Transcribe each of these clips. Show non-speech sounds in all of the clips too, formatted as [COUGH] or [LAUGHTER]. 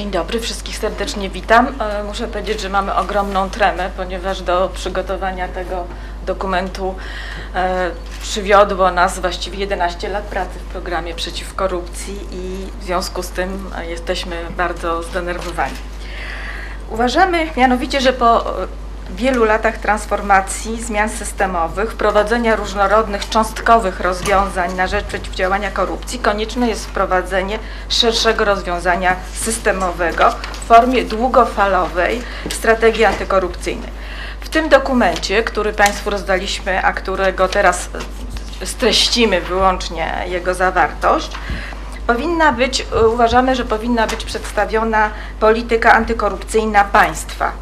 Dzień dobry, wszystkich serdecznie witam. E, muszę powiedzieć, że mamy ogromną tremę, ponieważ do przygotowania tego dokumentu e, przywiodło nas właściwie 11 lat pracy w programie przeciw korupcji i w związku z tym e, jesteśmy bardzo zdenerwowani. Uważamy mianowicie, że po wielu latach transformacji, zmian systemowych, wprowadzenia różnorodnych, cząstkowych rozwiązań na rzecz przeciwdziałania korupcji, konieczne jest wprowadzenie szerszego rozwiązania systemowego w formie długofalowej strategii antykorupcyjnej. W tym dokumencie, który Państwu rozdaliśmy, a którego teraz streścimy wyłącznie jego zawartość, powinna być, uważamy, że powinna być przedstawiona polityka antykorupcyjna państwa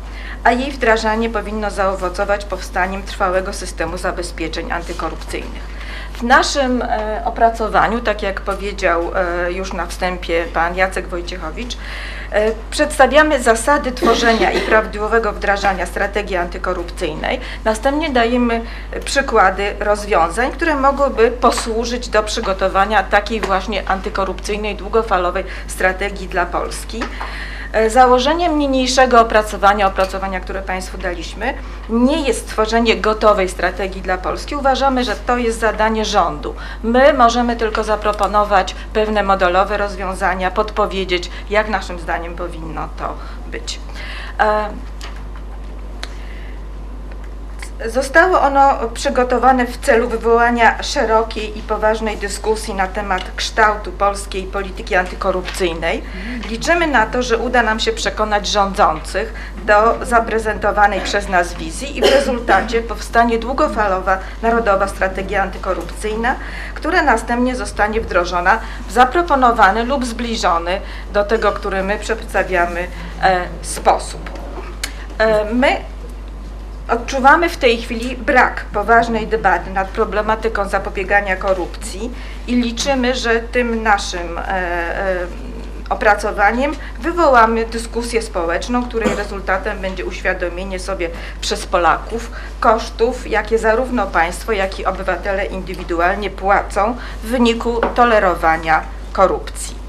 a jej wdrażanie powinno zaowocować powstaniem trwałego systemu zabezpieczeń antykorupcyjnych. W naszym e, opracowaniu, tak jak powiedział e, już na wstępie pan Jacek Wojciechowicz, e, przedstawiamy zasady tworzenia i prawidłowego wdrażania strategii antykorupcyjnej. Następnie dajemy przykłady rozwiązań, które mogłyby posłużyć do przygotowania takiej właśnie antykorupcyjnej, długofalowej strategii dla Polski. E, założeniem niniejszego opracowania, opracowania, które Państwu daliśmy, nie jest stworzenie gotowej strategii dla Polski. Uważamy, że to jest zadanie rządu. My możemy tylko zaproponować pewne modelowe rozwiązania, podpowiedzieć, jak naszym zdaniem powinno to być. Zostało ono przygotowane w celu wywołania szerokiej i poważnej dyskusji na temat kształtu polskiej polityki antykorupcyjnej. Liczymy na to, że uda nam się przekonać rządzących do zaprezentowanej przez nas wizji i w rezultacie powstanie długofalowa narodowa strategia antykorupcyjna, która następnie zostanie wdrożona w zaproponowany lub zbliżony do tego, który my przedstawiamy e, sposób. E, my Odczuwamy w tej chwili brak poważnej debaty nad problematyką zapobiegania korupcji i liczymy, że tym naszym e, e, opracowaniem wywołamy dyskusję społeczną, której rezultatem będzie uświadomienie sobie przez Polaków kosztów, jakie zarówno państwo, jak i obywatele indywidualnie płacą w wyniku tolerowania korupcji.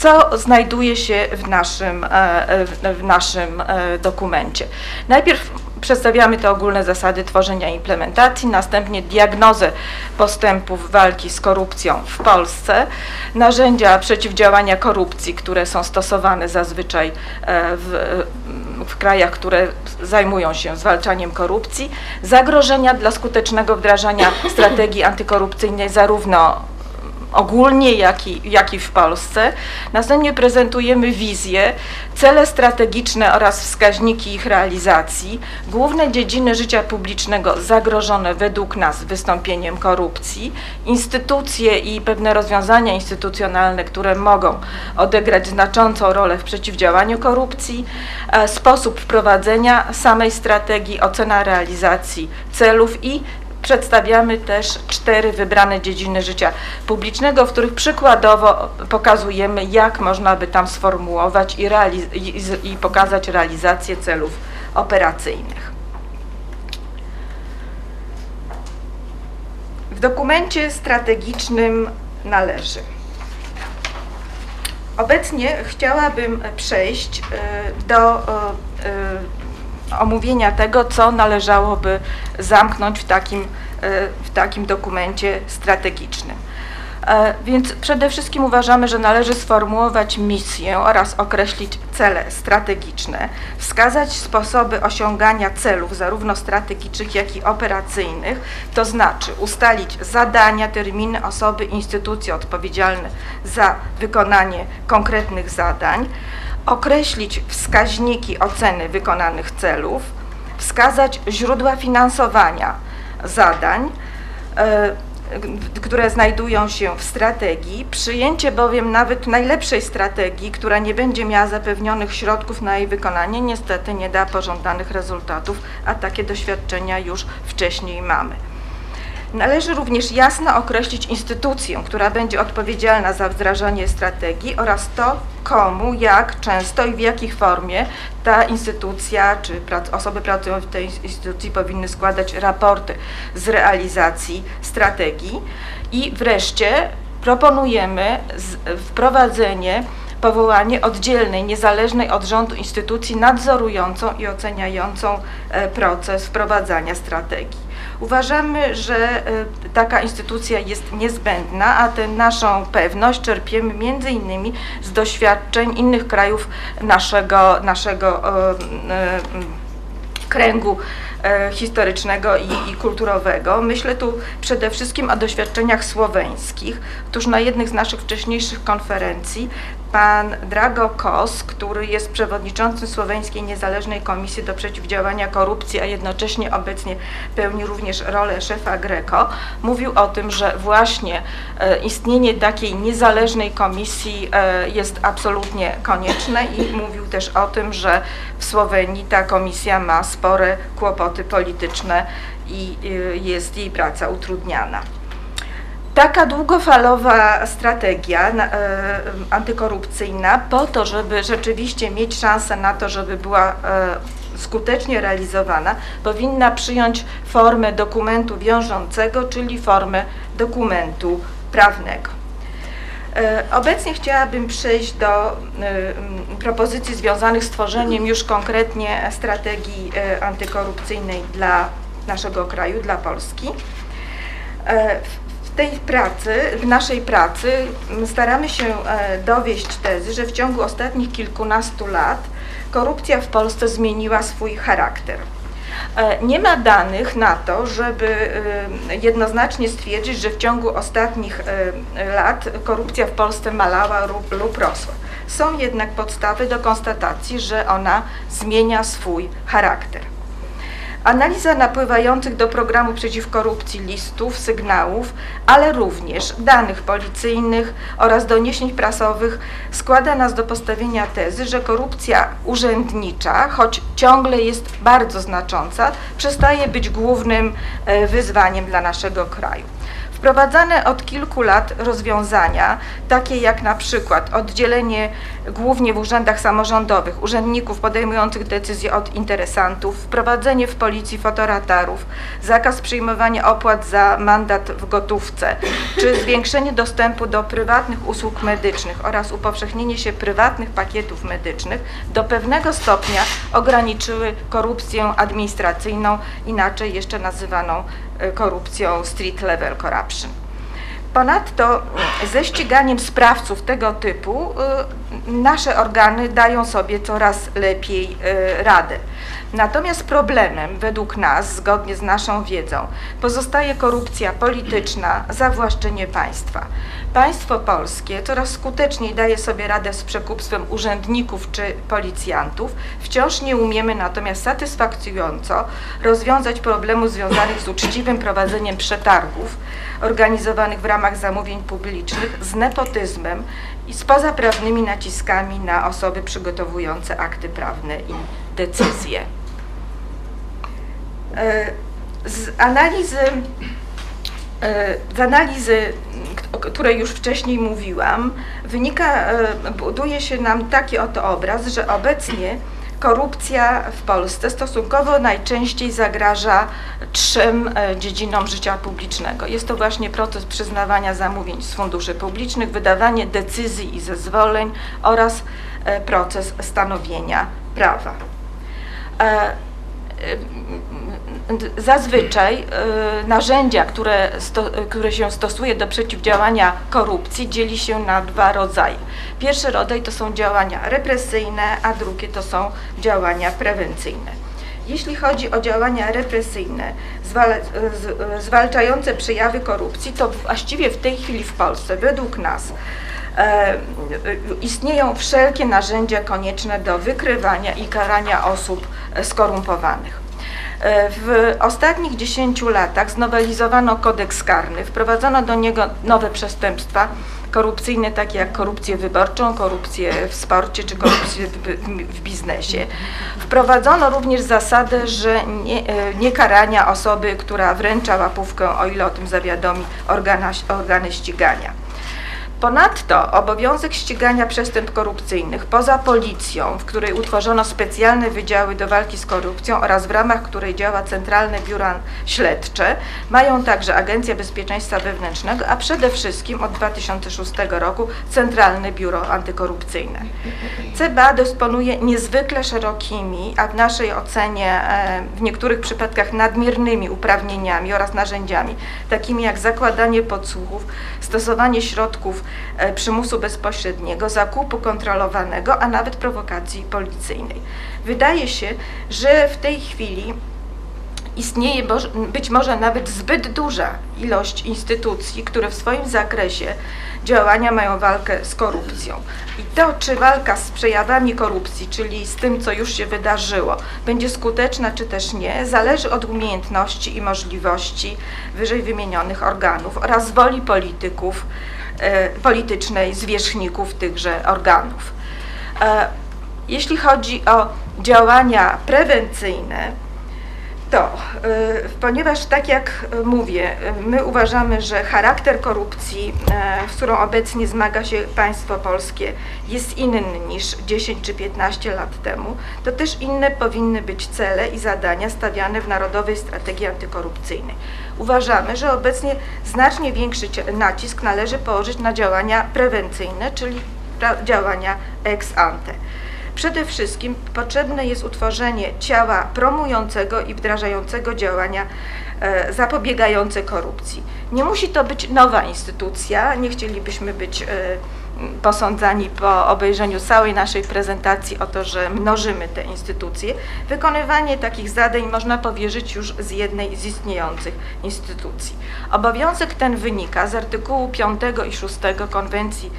Co znajduje się w naszym, e, w naszym dokumencie? Najpierw Przedstawiamy te ogólne zasady tworzenia i implementacji, następnie diagnozę postępów walki z korupcją w Polsce, narzędzia przeciwdziałania korupcji, które są stosowane zazwyczaj e, w, w krajach, które zajmują się zwalczaniem korupcji, zagrożenia dla skutecznego wdrażania strategii antykorupcyjnej zarówno ogólnie, jak i, jak i w Polsce. Następnie prezentujemy wizję, cele strategiczne oraz wskaźniki ich realizacji, główne dziedziny życia publicznego zagrożone według nas wystąpieniem korupcji, instytucje i pewne rozwiązania instytucjonalne, które mogą odegrać znaczącą rolę w przeciwdziałaniu korupcji, e, sposób wprowadzenia samej strategii, ocena realizacji celów i Przedstawiamy też cztery wybrane dziedziny życia publicznego, w których przykładowo pokazujemy, jak można by tam sformułować i, i, i pokazać realizację celów operacyjnych. W dokumencie strategicznym należy. Obecnie chciałabym przejść e, do e, omówienia tego, co należałoby zamknąć w takim, e, w takim dokumencie strategicznym. E, więc przede wszystkim uważamy, że należy sformułować misję oraz określić cele strategiczne, wskazać sposoby osiągania celów zarówno strategicznych, jak i operacyjnych, to znaczy ustalić zadania, terminy, osoby, instytucje odpowiedzialne za wykonanie konkretnych zadań, określić wskaźniki oceny wykonanych celów, wskazać źródła finansowania zadań, e, które znajdują się w strategii, przyjęcie bowiem nawet najlepszej strategii, która nie będzie miała zapewnionych środków na jej wykonanie, niestety nie da pożądanych rezultatów, a takie doświadczenia już wcześniej mamy. Należy również jasno określić instytucję, która będzie odpowiedzialna za wdrażanie strategii oraz to, komu, jak często i w jakiej formie ta instytucja czy osoby pracujące w tej instytucji powinny składać raporty z realizacji strategii. I wreszcie proponujemy wprowadzenie powołanie oddzielnej, niezależnej od rządu instytucji nadzorującą i oceniającą proces wprowadzania strategii. Uważamy, że taka instytucja jest niezbędna, a tę naszą pewność czerpiemy między innymi z doświadczeń innych krajów naszego, naszego kręgu e, historycznego i, i, kulturowego. Myślę tu przede wszystkim o doświadczeniach słoweńskich. Otóż na jednych z naszych wcześniejszych konferencji pan Drago Kos, który jest przewodniczącym Słoweńskiej Niezależnej Komisji do Przeciwdziałania Korupcji, a jednocześnie obecnie pełni również rolę szefa Greco, mówił o tym, że właśnie e, istnienie takiej niezależnej komisji e, jest absolutnie konieczne i mówił też o tym, że w Słowenii ta komisja ma spore kłopoty polityczne i e, jest jej praca utrudniana. Taka długofalowa strategia e, antykorupcyjna po to, żeby rzeczywiście mieć szansę na to, żeby była e, skutecznie realizowana, powinna przyjąć formę dokumentu wiążącego, czyli formę dokumentu prawnego. E, obecnie chciałabym przejść do propozycji związanych z tworzeniem już konkretnie strategii antykorupcyjnej dla naszego kraju, dla Polski tej pracy, w naszej pracy staramy się e, dowieść tezy, że w ciągu ostatnich kilkunastu lat korupcja w Polsce zmieniła swój charakter. E, nie ma danych na to, żeby e, jednoznacznie stwierdzić, że w ciągu ostatnich lat korupcja w Polsce malała lub rosła. Są jednak podstawy do konstatacji, że ona zmienia swój charakter. Analiza napływających do programu przeciw korupcji listów, sygnałów, ale również danych policyjnych oraz doniesień prasowych składa nas do postawienia tezy, że korupcja urzędnicza, choć ciągle jest bardzo znacząca, przestaje być głównym e, wyzwaniem dla naszego kraju. Wprowadzane od kilku lat rozwiązania, takie jak na przykład oddzielenie głównie w urzędach samorządowych urzędników podejmujących decyzje od interesantów, wprowadzenie w policji fotoratarów, zakaz przyjmowania opłat za mandat w gotówce, czy zwiększenie dostępu do prywatnych usług medycznych oraz upowszechnienie się prywatnych pakietów medycznych do pewnego stopnia ograniczyły korupcję administracyjną, inaczej jeszcze nazywaną korupcją street level corruption. Ponadto ze ściganiem sprawców tego typu y, nasze organy dają sobie coraz lepiej y, radę. Natomiast problemem według nas, zgodnie z naszą wiedzą, pozostaje korupcja polityczna, zawłaszczenie państwa. Państwo polskie coraz skuteczniej daje sobie radę z przekupstwem urzędników czy policjantów. Wciąż nie umiemy natomiast satysfakcjonująco rozwiązać problemów związanych z uczciwym prowadzeniem przetargów organizowanych w ramach zamówień publicznych, z nepotyzmem i z pozaprawnymi naciskami na osoby przygotowujące akty prawne i decyzje. E, z analizy, e, z analizy, o której już wcześniej mówiłam, wynika, e, buduje się nam taki oto obraz, że obecnie korupcja w Polsce stosunkowo najczęściej zagraża trzem dziedzinom życia publicznego. Jest to właśnie proces przyznawania zamówień z funduszy publicznych, wydawanie decyzji i zezwoleń oraz proces stanowienia prawa zazwyczaj y, narzędzia, które, które się stosuje do przeciwdziałania korupcji dzieli się na dwa rodzaje. Pierwszy rodzaj to są działania represyjne, a drugie to są działania prewencyjne. Jeśli chodzi o działania represyjne zwalczające przejawy korupcji, to właściwie w tej chwili w Polsce, według nas, istnieją wszelkie narzędzia konieczne do wykrywania i karania osób skorumpowanych. E, w ostatnich 10 latach znowelizowano kodeks karny, wprowadzono do niego nowe przestępstwa korupcyjne, takie jak korupcję wyborczą, korupcję w sporcie czy korupcję w, biznesie. Wprowadzono również zasadę, że nie, e, nie karania osoby, która wręcza łapówkę, o ile o tym zawiadomi organa, organy ścigania. Ponadto obowiązek ścigania przestępstw korupcyjnych poza policją, w której utworzono specjalne wydziały do walki z korupcją oraz w ramach której działa Centralne Biuro Śledcze, mają także Agencja Bezpieczeństwa Wewnętrznego, a przede wszystkim od 2006 roku Centralne Biuro Antykorupcyjne. CBA dysponuje niezwykle szerokimi, a w naszej ocenie e, w niektórych przypadkach nadmiernymi uprawnieniami oraz narzędziami, takimi jak zakładanie podsłuchów, stosowanie środków e, przymusu bezpośredniego, zakupu kontrolowanego, a nawet prowokacji policyjnej. Wydaje się, że w tej chwili istnieje być może nawet zbyt duża ilość instytucji, które w swoim zakresie działania mają walkę z korupcją. I to, czy walka z przejawami korupcji, czyli z tym, co już się wydarzyło, będzie skuteczna, czy też nie, zależy od umiejętności i możliwości wyżej wymienionych organów oraz woli polityków, e, politycznej zwierzchników tychże organów. E, jeśli chodzi o działania prewencyjne, to, y, ponieważ tak jak mówię, my uważamy, że charakter korupcji, y, z którą obecnie zmaga się państwo polskie, jest inny niż 10 czy 15 lat temu, to też inne powinny być cele i zadania stawiane w Narodowej Strategii Antykorupcyjnej. Uważamy, że obecnie znacznie większy nacisk należy położyć na działania prewencyjne, czyli działania ex ante. Przede wszystkim potrzebne jest utworzenie ciała promującego i wdrażającego działania e, zapobiegające korupcji. Nie musi to być nowa instytucja, nie chcielibyśmy być e, posądzani po obejrzeniu całej naszej prezentacji o to, że mnożymy te instytucje. Wykonywanie takich zadań można powierzyć już z jednej z istniejących instytucji. Obowiązek ten wynika z artykułu 5 i 6 Konwencji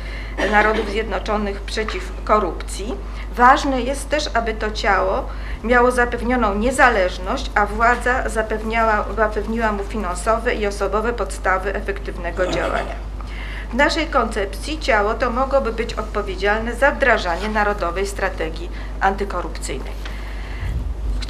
Narodów Zjednoczonych przeciw korupcji, Ważne jest też, aby to ciało miało zapewnioną niezależność, a władza zapewniła mu finansowe i osobowe podstawy efektywnego działania. W naszej koncepcji ciało to mogłoby być odpowiedzialne za wdrażanie Narodowej Strategii Antykorupcyjnej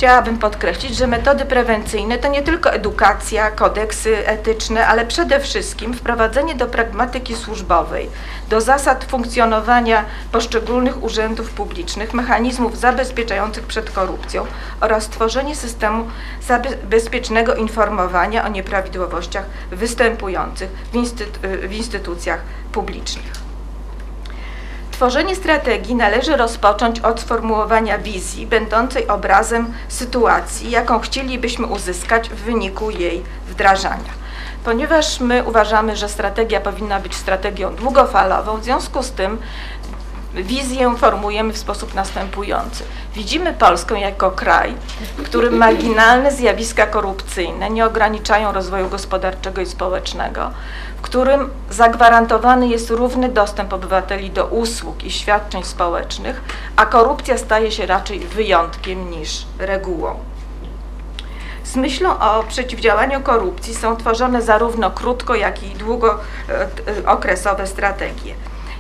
chciałabym podkreślić, że metody prewencyjne to nie tylko edukacja, kodeksy etyczne, ale przede wszystkim wprowadzenie do pragmatyki służbowej, do zasad funkcjonowania poszczególnych urzędów publicznych, mechanizmów zabezpieczających przed korupcją oraz tworzenie systemu bezpiecznego informowania o nieprawidłowościach występujących w, instytu w instytucjach publicznych. Tworzenie strategii należy rozpocząć od sformułowania wizji będącej obrazem sytuacji, jaką chcielibyśmy uzyskać w wyniku jej wdrażania. Ponieważ my uważamy, że strategia powinna być strategią długofalową, w związku z tym wizję formujemy w sposób następujący. Widzimy Polskę jako kraj, w którym marginalne zjawiska korupcyjne nie ograniczają rozwoju gospodarczego i społecznego, w którym zagwarantowany jest równy dostęp obywateli do usług i świadczeń społecznych, a korupcja staje się raczej wyjątkiem niż regułą. Z myślą o przeciwdziałaniu korupcji są tworzone zarówno krótko, jak i długookresowe strategie.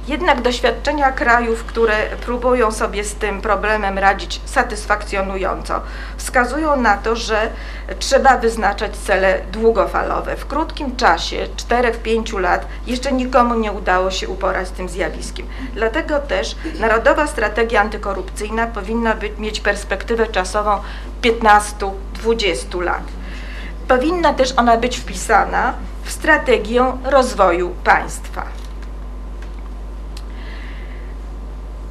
Jednak doświadczenia krajów, które próbują sobie z tym problemem radzić satysfakcjonująco, wskazują na to, że trzeba wyznaczać cele długofalowe. W krótkim czasie, 4-5 lat, jeszcze nikomu nie udało się uporać z tym zjawiskiem. Dlatego też Narodowa Strategia Antykorupcyjna powinna być, mieć perspektywę czasową 15-20 lat. Powinna też ona być wpisana w strategię rozwoju państwa.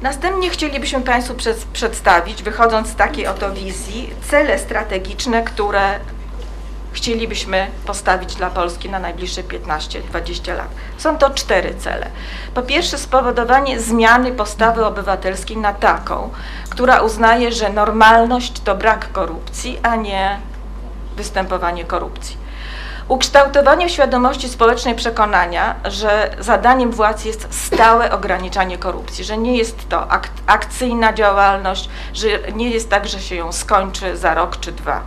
Następnie chcielibyśmy Państwu przedstawić, wychodząc z takiej oto wizji, cele strategiczne, które chcielibyśmy postawić dla Polski na najbliższe 15-20 lat. Są to cztery cele. Po pierwsze spowodowanie zmiany postawy obywatelskiej na taką, która uznaje, że normalność to brak korupcji, a nie występowanie korupcji. Ukształtowanie w świadomości społecznej przekonania, że zadaniem władz jest stałe ograniczanie korupcji, że nie jest to ak akcyjna działalność, że nie jest tak, że się ją skończy za rok czy dwa.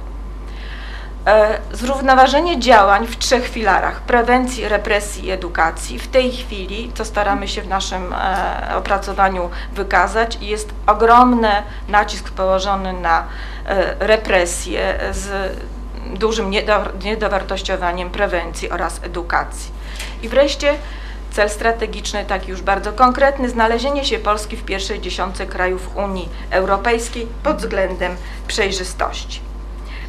E, zrównoważenie działań w trzech filarach prewencji, represji i edukacji. W tej chwili, co staramy się w naszym e, opracowaniu wykazać, jest ogromny nacisk położony na e, represję z dużym niedowartościowaniem prewencji oraz edukacji. I wreszcie Cel strategiczny, taki już bardzo konkretny, znalezienie się Polski w pierwszej dziesiątce krajów Unii Europejskiej pod względem przejrzystości.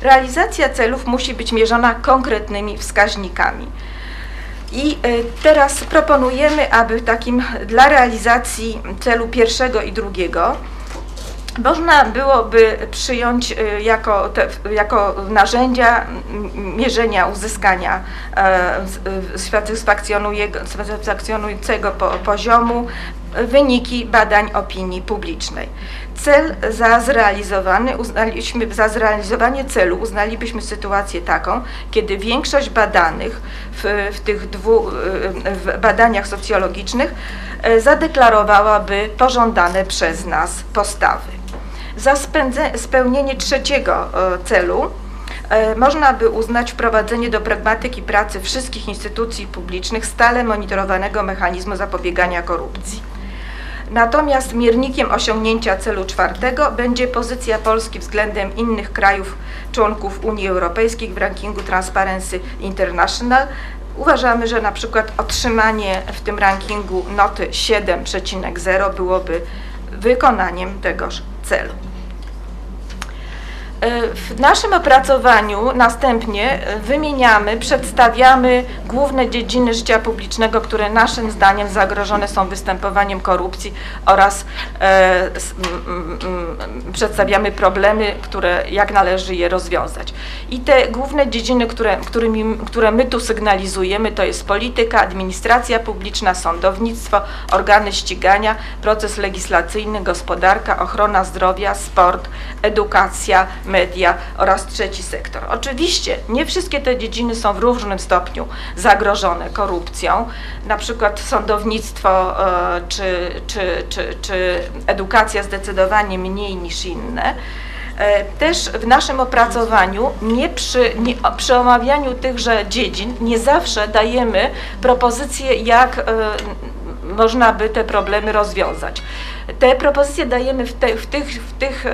Realizacja celów musi być mierzona konkretnymi wskaźnikami. I e, teraz proponujemy, aby takim dla realizacji celu pierwszego i drugiego można byłoby przyjąć y, jako, te, jako narzędzia mierzenia uzyskania e, satysfakcjonującego poziomu wyniki badań opinii publicznej. Cel za zrealizowany, uznaliśmy, za zrealizowanie celu uznalibyśmy sytuację taką, kiedy większość badanych w, w tych dwóch w badaniach socjologicznych e, zadeklarowałaby pożądane przez nas postawy. Za spełnienie trzeciego e, celu e, można by uznać wprowadzenie do pragmatyki pracy wszystkich instytucji publicznych stale monitorowanego mechanizmu zapobiegania korupcji. Natomiast miernikiem osiągnięcia celu czwartego będzie pozycja Polski względem innych krajów członków Unii Europejskiej w rankingu Transparency International. Uważamy, że na przykład otrzymanie w tym rankingu noty 7,0 byłoby wykonaniem tegoż celu. E, w naszym opracowaniu następnie wymieniamy, przedstawiamy główne dziedziny życia publicznego, które naszym zdaniem zagrożone są występowaniem korupcji oraz e, m, m, przedstawiamy problemy, które, jak należy je rozwiązać. I te główne dziedziny, które, którymi, które my tu sygnalizujemy, to jest polityka, administracja publiczna, sądownictwo, organy ścigania, proces legislacyjny, gospodarka, ochrona zdrowia, sport, edukacja, media oraz trzeci sektor. Oczywiście nie wszystkie te dziedziny są w różnym stopniu zagrożone korupcją, na przykład sądownictwo e, czy, czy, czy, czy edukacja zdecydowanie mniej niż inne. E, też w naszym opracowaniu, nie przy, nie, przy omawianiu tychże dziedzin, nie zawsze dajemy propozycje, jak e, można by te problemy rozwiązać. Te propozycje dajemy w, te, w tych, w tych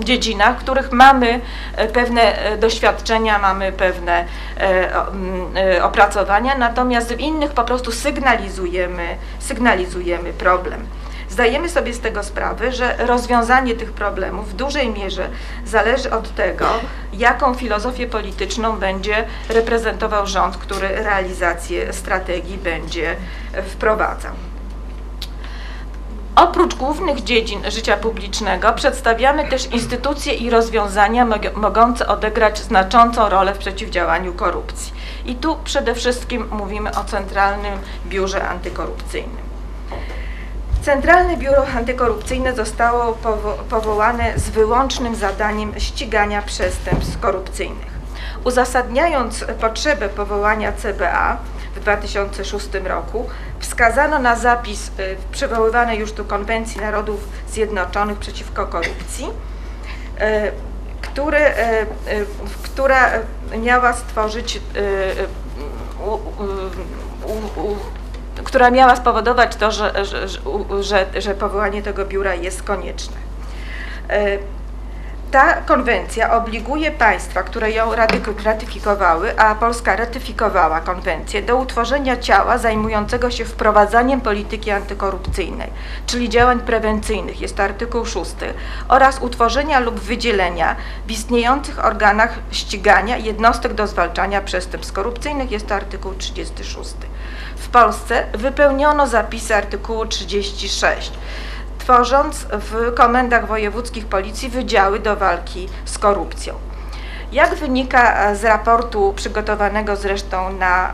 dziedzinach, w których mamy e, pewne e, doświadczenia, mamy pewne e, opracowania, natomiast w innych po prostu sygnalizujemy, sygnalizujemy problem. Zdajemy sobie z tego sprawę, że rozwiązanie tych problemów w dużej mierze zależy od tego, jaką filozofię polityczną będzie reprezentował rząd, który realizację strategii będzie wprowadzał. Oprócz głównych dziedzin życia publicznego przedstawiamy też instytucje i rozwiązania mogące odegrać znaczącą rolę w przeciwdziałaniu korupcji. I tu przede wszystkim mówimy o Centralnym Biurze Antykorupcyjnym. Centralne Biuro Antykorupcyjne zostało powo powołane z wyłącznym zadaniem ścigania przestępstw korupcyjnych. Uzasadniając potrzebę powołania CBA w 2006 roku, wskazano na zapis y, przywoływanej już tu Konwencji Narodów Zjednoczonych przeciwko korupcji, y, który, y, która miała stworzyć która miała spowodować to, że, że, że, że powołanie tego biura jest konieczne. Ta konwencja obliguje państwa, które ją ratyfikowały, a Polska ratyfikowała konwencję, do utworzenia ciała zajmującego się wprowadzaniem polityki antykorupcyjnej, czyli działań prewencyjnych, jest to artykuł 6, oraz utworzenia lub wydzielenia w istniejących organach ścigania jednostek do zwalczania przestępstw korupcyjnych, jest to artykuł 36. W Polsce wypełniono zapisy artykułu 36 tworząc w komendach wojewódzkich policji wydziały do walki z korupcją. Jak wynika z raportu przygotowanego zresztą na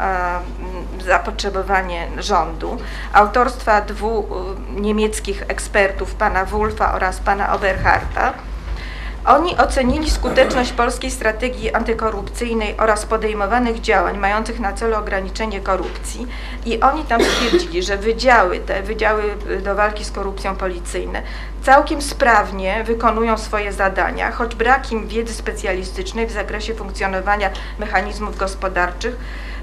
e, zapotrzebowanie rządu, autorstwa dwóch e, niemieckich ekspertów, pana Wulfa oraz pana Oberharta, oni ocenili skuteczność polskiej strategii antykorupcyjnej oraz podejmowanych działań mających na celu ograniczenie korupcji i oni tam stwierdzili, że wydziały te, wydziały do walki z korupcją policyjne całkiem sprawnie wykonują swoje zadania, choć brak im wiedzy specjalistycznej w zakresie funkcjonowania mechanizmów gospodarczych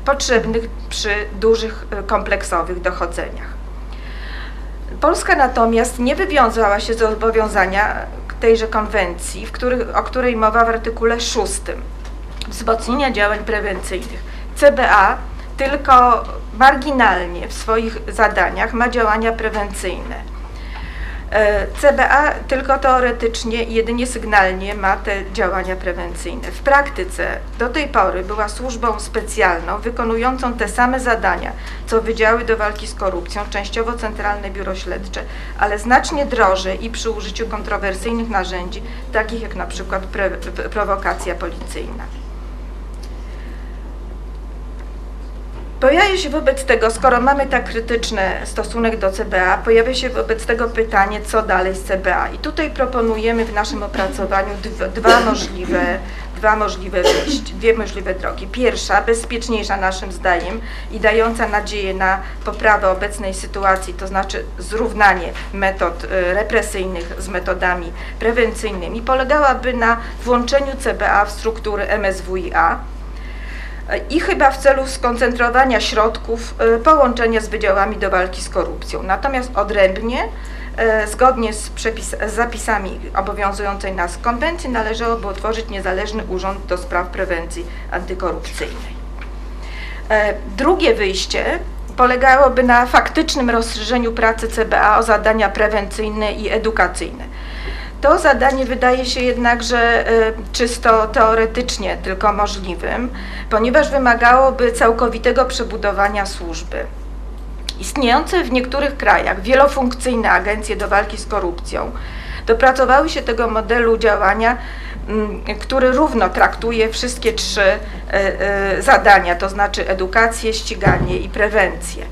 potrzebnych przy dużych kompleksowych dochodzeniach. Polska natomiast nie wywiązała się z zobowiązania tejże konwencji, których, o której mowa w artykule 6 wzmocnienia działań prewencyjnych. CBA tylko marginalnie w swoich zadaniach ma działania prewencyjne. E, CBA tylko teoretycznie jedynie sygnalnie ma te działania prewencyjne. W praktyce do tej pory była służbą specjalną wykonującą te same zadania, co Wydziały do Walki z Korupcją, częściowo Centralne Biuro Śledcze, ale znacznie drożej i przy użyciu kontrowersyjnych narzędzi, takich jak na przykład prowokacja policyjna. Pojawia się wobec tego, skoro mamy tak krytyczny stosunek do CBA, pojawia się wobec tego pytanie, co dalej z CBA. I tutaj proponujemy w naszym opracowaniu dwa [COUGHS] możliwe, dwa możliwe wyjść, dwie możliwe drogi. Pierwsza, bezpieczniejsza naszym zdaniem i dająca nadzieję na poprawę obecnej sytuacji, to znaczy zrównanie metod y, represyjnych z metodami prewencyjnymi, polegałaby na włączeniu CBA w struktury MSWiA, i chyba w celu skoncentrowania środków e, połączenia z wydziałami do walki z korupcją. Natomiast odrębnie, e, zgodnie z, przepis, z zapisami obowiązującej nas konwencji, należałoby utworzyć niezależny urząd do spraw prewencji antykorupcyjnej. E, drugie wyjście polegałoby na faktycznym rozszerzeniu pracy CBA o zadania prewencyjne i edukacyjne. To zadanie wydaje się jednakże e, czysto teoretycznie tylko możliwym, ponieważ wymagałoby całkowitego przebudowania służby. Istniejące w niektórych krajach wielofunkcyjne agencje do walki z korupcją dopracowały się tego modelu działania, mm, który równo traktuje wszystkie trzy e, e, zadania, to znaczy edukację, ściganie i prewencję.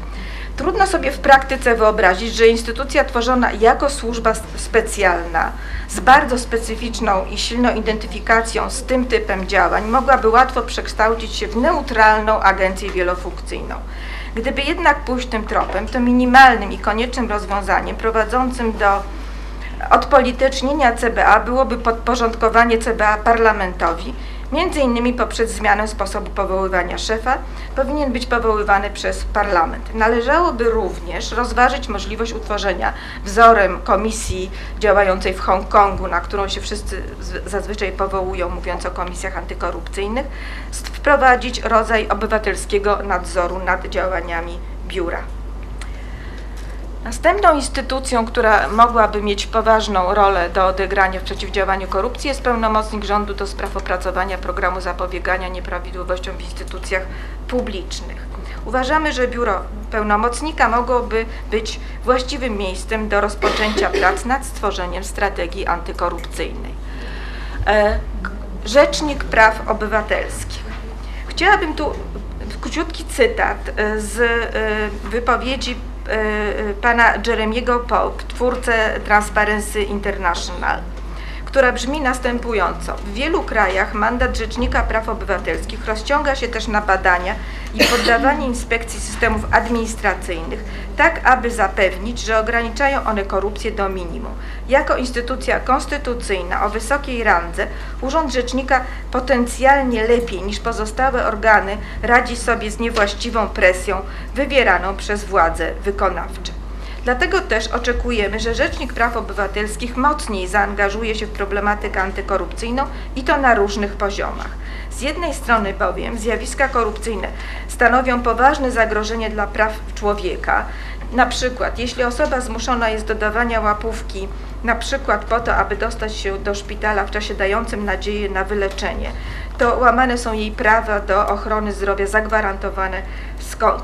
Trudno sobie w praktyce wyobrazić, że instytucja tworzona jako służba specjalna z bardzo specyficzną i silną identyfikacją z tym typem działań mogłaby łatwo przekształcić się w neutralną agencję wielofunkcyjną. Gdyby jednak pójść tym tropem, to minimalnym i koniecznym rozwiązaniem prowadzącym do odpolitycznienia CBA byłoby podporządkowanie CBA parlamentowi Między innymi poprzez zmianę sposobu powoływania szefa powinien być powoływany przez parlament. Należałoby również rozważyć możliwość utworzenia wzorem komisji działającej w Hongkongu, na którą się wszyscy zazwyczaj powołują, mówiąc o komisjach antykorupcyjnych, wprowadzić rodzaj obywatelskiego nadzoru nad działaniami biura. Następną instytucją, która mogłaby mieć poważną rolę do odegrania w przeciwdziałaniu korupcji jest pełnomocnik rządu do spraw opracowania programu zapobiegania nieprawidłowościom w instytucjach publicznych. Uważamy, że biuro pełnomocnika mogłoby być właściwym miejscem do rozpoczęcia prac nad stworzeniem strategii antykorupcyjnej. E, Rzecznik Praw Obywatelskich. Chciałabym tu króciutki cytat e, z e, wypowiedzi pana Jeremiego Pope, twórcę Transparency International, która brzmi następująco. W wielu krajach mandat Rzecznika Praw Obywatelskich rozciąga się też na badania i poddawanie inspekcji systemów administracyjnych, tak aby zapewnić, że ograniczają one korupcję do minimum. Jako instytucja konstytucyjna o wysokiej randze, Urząd Rzecznika potencjalnie lepiej niż pozostałe organy radzi sobie z niewłaściwą presją wywieraną przez władze wykonawcze. Dlatego też oczekujemy, że Rzecznik Praw Obywatelskich mocniej zaangażuje się w problematykę antykorupcyjną i to na różnych poziomach. Z jednej strony bowiem zjawiska korupcyjne stanowią poważne zagrożenie dla praw człowieka. Na przykład, jeśli osoba zmuszona jest do dawania łapówki, na przykład po to, aby dostać się do szpitala w czasie dającym nadzieję na wyleczenie, to łamane są jej prawa do ochrony zdrowia zagwarantowane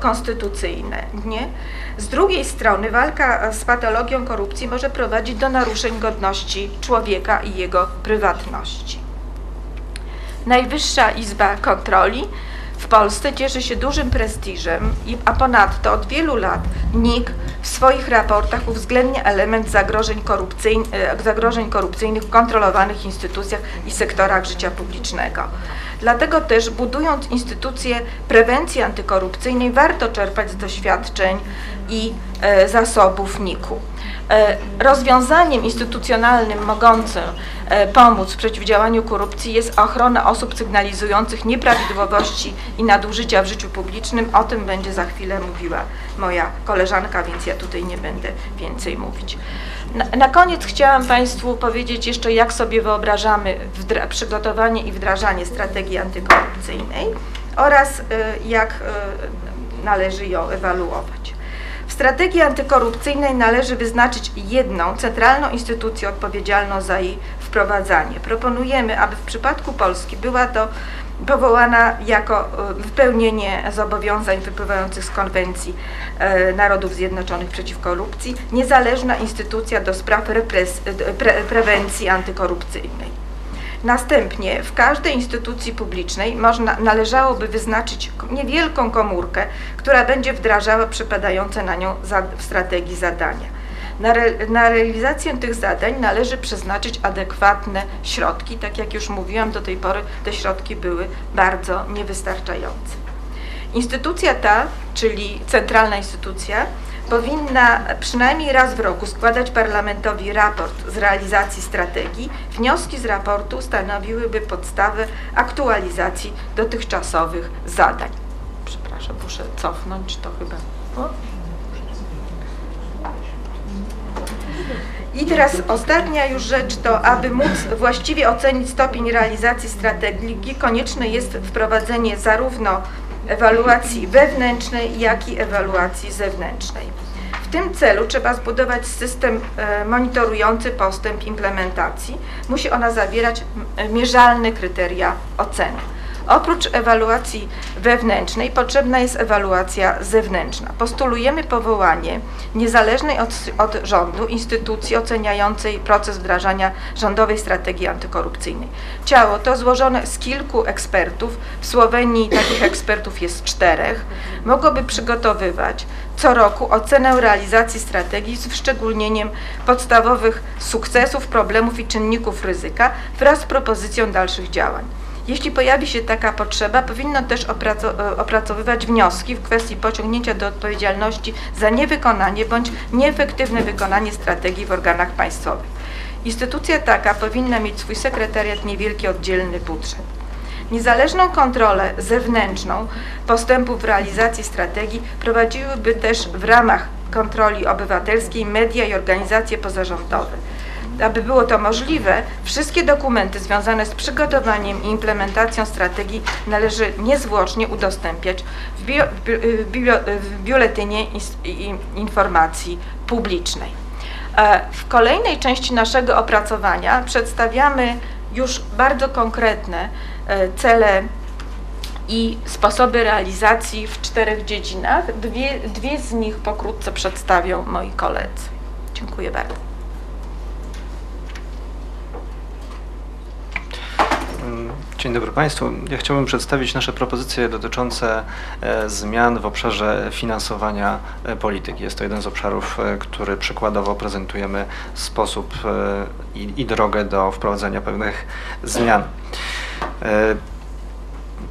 konstytucyjne. Nie? Z drugiej strony walka z patologią korupcji może prowadzić do naruszeń godności człowieka i jego prywatności. Najwyższa Izba Kontroli w Polsce cieszy się dużym prestiżem, a ponadto od wielu lat NIK w swoich raportach uwzględnia element zagrożeń, korupcyjn e, zagrożeń korupcyjnych w kontrolowanych instytucjach i sektorach życia publicznego. Dlatego też budując instytucje prewencji antykorupcyjnej warto czerpać z doświadczeń i e, zasobów NIK-u. E, rozwiązaniem instytucjonalnym mogącym e, pomóc w przeciwdziałaniu korupcji jest ochrona osób sygnalizujących nieprawidłowości i nadużycia w życiu publicznym. O tym będzie za chwilę mówiła moja koleżanka, więc ja tutaj nie będę więcej mówić. Na, na koniec chciałam Państwu powiedzieć jeszcze, jak sobie wyobrażamy przygotowanie i wdrażanie strategii antykorupcyjnej oraz jak należy ją ewaluować. Strategii antykorupcyjnej należy wyznaczyć jedną centralną instytucję odpowiedzialną za jej wprowadzanie. Proponujemy, aby w przypadku Polski była to powołana jako e, wypełnienie zobowiązań wypływających z konwencji e, Narodów Zjednoczonych przeciw korupcji, niezależna instytucja do spraw repres, pre, prewencji antykorupcyjnej. Następnie w każdej instytucji publicznej można, należałoby wyznaczyć niewielką komórkę, która będzie wdrażała przypadające na nią za, w strategii zadania. Na, re, na, realizację tych zadań należy przeznaczyć adekwatne środki. Tak jak już mówiłam, do tej pory te środki były bardzo niewystarczające. Instytucja ta, czyli centralna instytucja, powinna przynajmniej raz w roku składać parlamentowi raport z realizacji strategii. Wnioski z raportu stanowiłyby podstawę aktualizacji dotychczasowych zadań. Przepraszam, muszę cofnąć to chyba. O. I teraz ostatnia już rzecz to, aby móc właściwie ocenić stopień realizacji strategii, konieczne jest wprowadzenie zarówno ewaluacji wewnętrznej, jak i ewaluacji zewnętrznej. W tym celu trzeba zbudować system e, monitorujący postęp implementacji. Musi ona zawierać mierzalne kryteria oceny. Oprócz ewaluacji wewnętrznej potrzebna jest ewaluacja zewnętrzna. Postulujemy powołanie niezależnej od, od, rządu instytucji oceniającej proces wdrażania rządowej strategii antykorupcyjnej. Ciało to złożone z kilku ekspertów, w Słowenii takich [COUGHS] ekspertów jest czterech, mogłoby przygotowywać co roku ocenę realizacji strategii z wyszczególnieniem podstawowych sukcesów, problemów i czynników ryzyka wraz z propozycją dalszych działań. Jeśli pojawi się taka potrzeba, powinno też e, opracowywać wnioski w kwestii pociągnięcia do odpowiedzialności za niewykonanie bądź nieefektywne wykonanie strategii w organach państwowych. Instytucja taka powinna mieć swój sekretariat niewielki oddzielny budżet. Niezależną kontrolę zewnętrzną postępów w realizacji strategii prowadziłyby też w ramach kontroli obywatelskiej media i organizacje pozarządowe aby było to możliwe, wszystkie dokumenty związane z przygotowaniem i implementacją strategii należy niezwłocznie udostępniać w, bio, w, bio, w biuletynie informacji publicznej. E, w kolejnej części naszego opracowania przedstawiamy już bardzo konkretne e, cele i sposoby realizacji w czterech dziedzinach. Dwie, dwie z nich pokrótce przedstawią moi koledzy. Dziękuję bardzo. Dzień dobry Państwu. Ja chciałbym przedstawić nasze propozycje dotyczące e, zmian w obszarze finansowania e, polityki. Jest to jeden z obszarów, e, który przykładowo prezentujemy sposób i, i drogę do wprowadzenia pewnych zmian.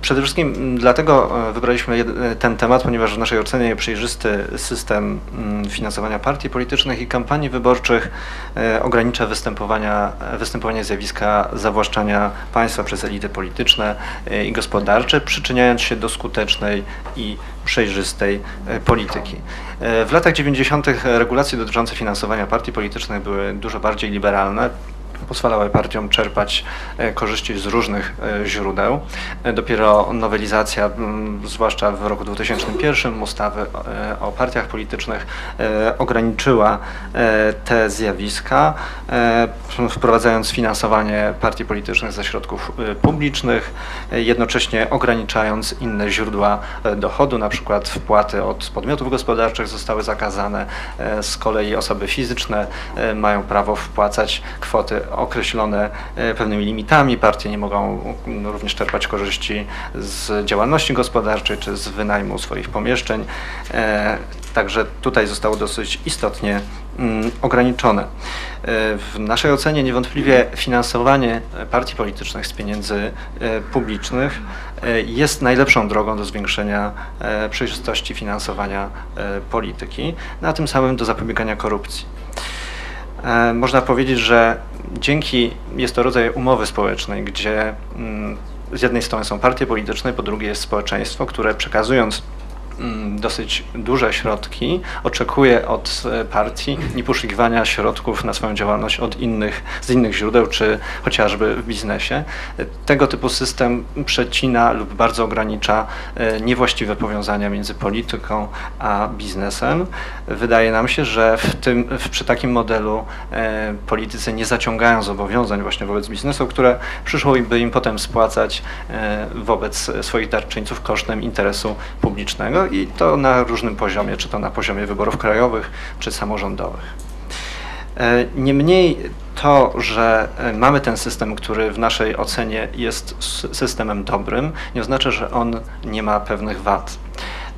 Przede wszystkim dlatego e, wybraliśmy ten temat, ponieważ w naszej ocenie przejrzysty system mm, finansowania partii politycznych i kampanii wyborczych e, ogranicza występowania, występowanie zjawiska zawłaszczania państwa przez elity polityczne e, i gospodarcze, przyczyniając się do skutecznej i przejrzystej polityki. W latach 90. regulacje dotyczące finansowania partii politycznych były dużo bardziej liberalne pozwalały partiom czerpać e, korzyści z różnych e, źródeł. E, dopiero nowelizacja, zwłaszcza w roku 2001 ustawy o partiach politycznych ograniczyła te zjawiska, wprowadzając finansowanie partii politycznych ze środków publicznych, jednocześnie ograniczając inne źródła dochodu, na przykład wpłaty od podmiotów gospodarczych zostały zakazane, z kolei osoby fizyczne mają prawo wpłacać kwoty określone e, pewnymi limitami. Partie nie mogą no, również czerpać korzyści z działalności gospodarczej czy z wynajmu swoich pomieszczeń. E, także tutaj zostało dosyć istotnie mm, ograniczone. E, w naszej ocenie niewątpliwie finansowanie partii politycznych z pieniędzy publicznych jest najlepszą drogą do zwiększenia przejrzystości finansowania polityki, a tym samym do zapobiegania korupcji. E, można powiedzieć, że dzięki, jest to rodzaj umowy społecznej, gdzie mm, z jednej strony są partie polityczne, po drugie jest społeczeństwo, które przekazując dosyć duże środki, oczekuje od e, partii nieposzukiwania środków na swoją działalność od innych, z innych źródeł, czy chociażby w biznesie. Tego typu system przecina lub bardzo ogranicza e, niewłaściwe powiązania między polityką a biznesem. Wydaje nam się, że w tym, w, przy takim modelu e, politycy nie zaciągają zobowiązań właśnie wobec biznesu, które przyszłoby im potem spłacać wobec swoich darczyńców kosztem interesu publicznego i to na różnym poziomie, czy to na poziomie wyborów krajowych, czy samorządowych. E, niemniej to, że e, mamy ten system, który w naszej ocenie jest systemem dobrym, nie oznacza, że on nie ma pewnych wad.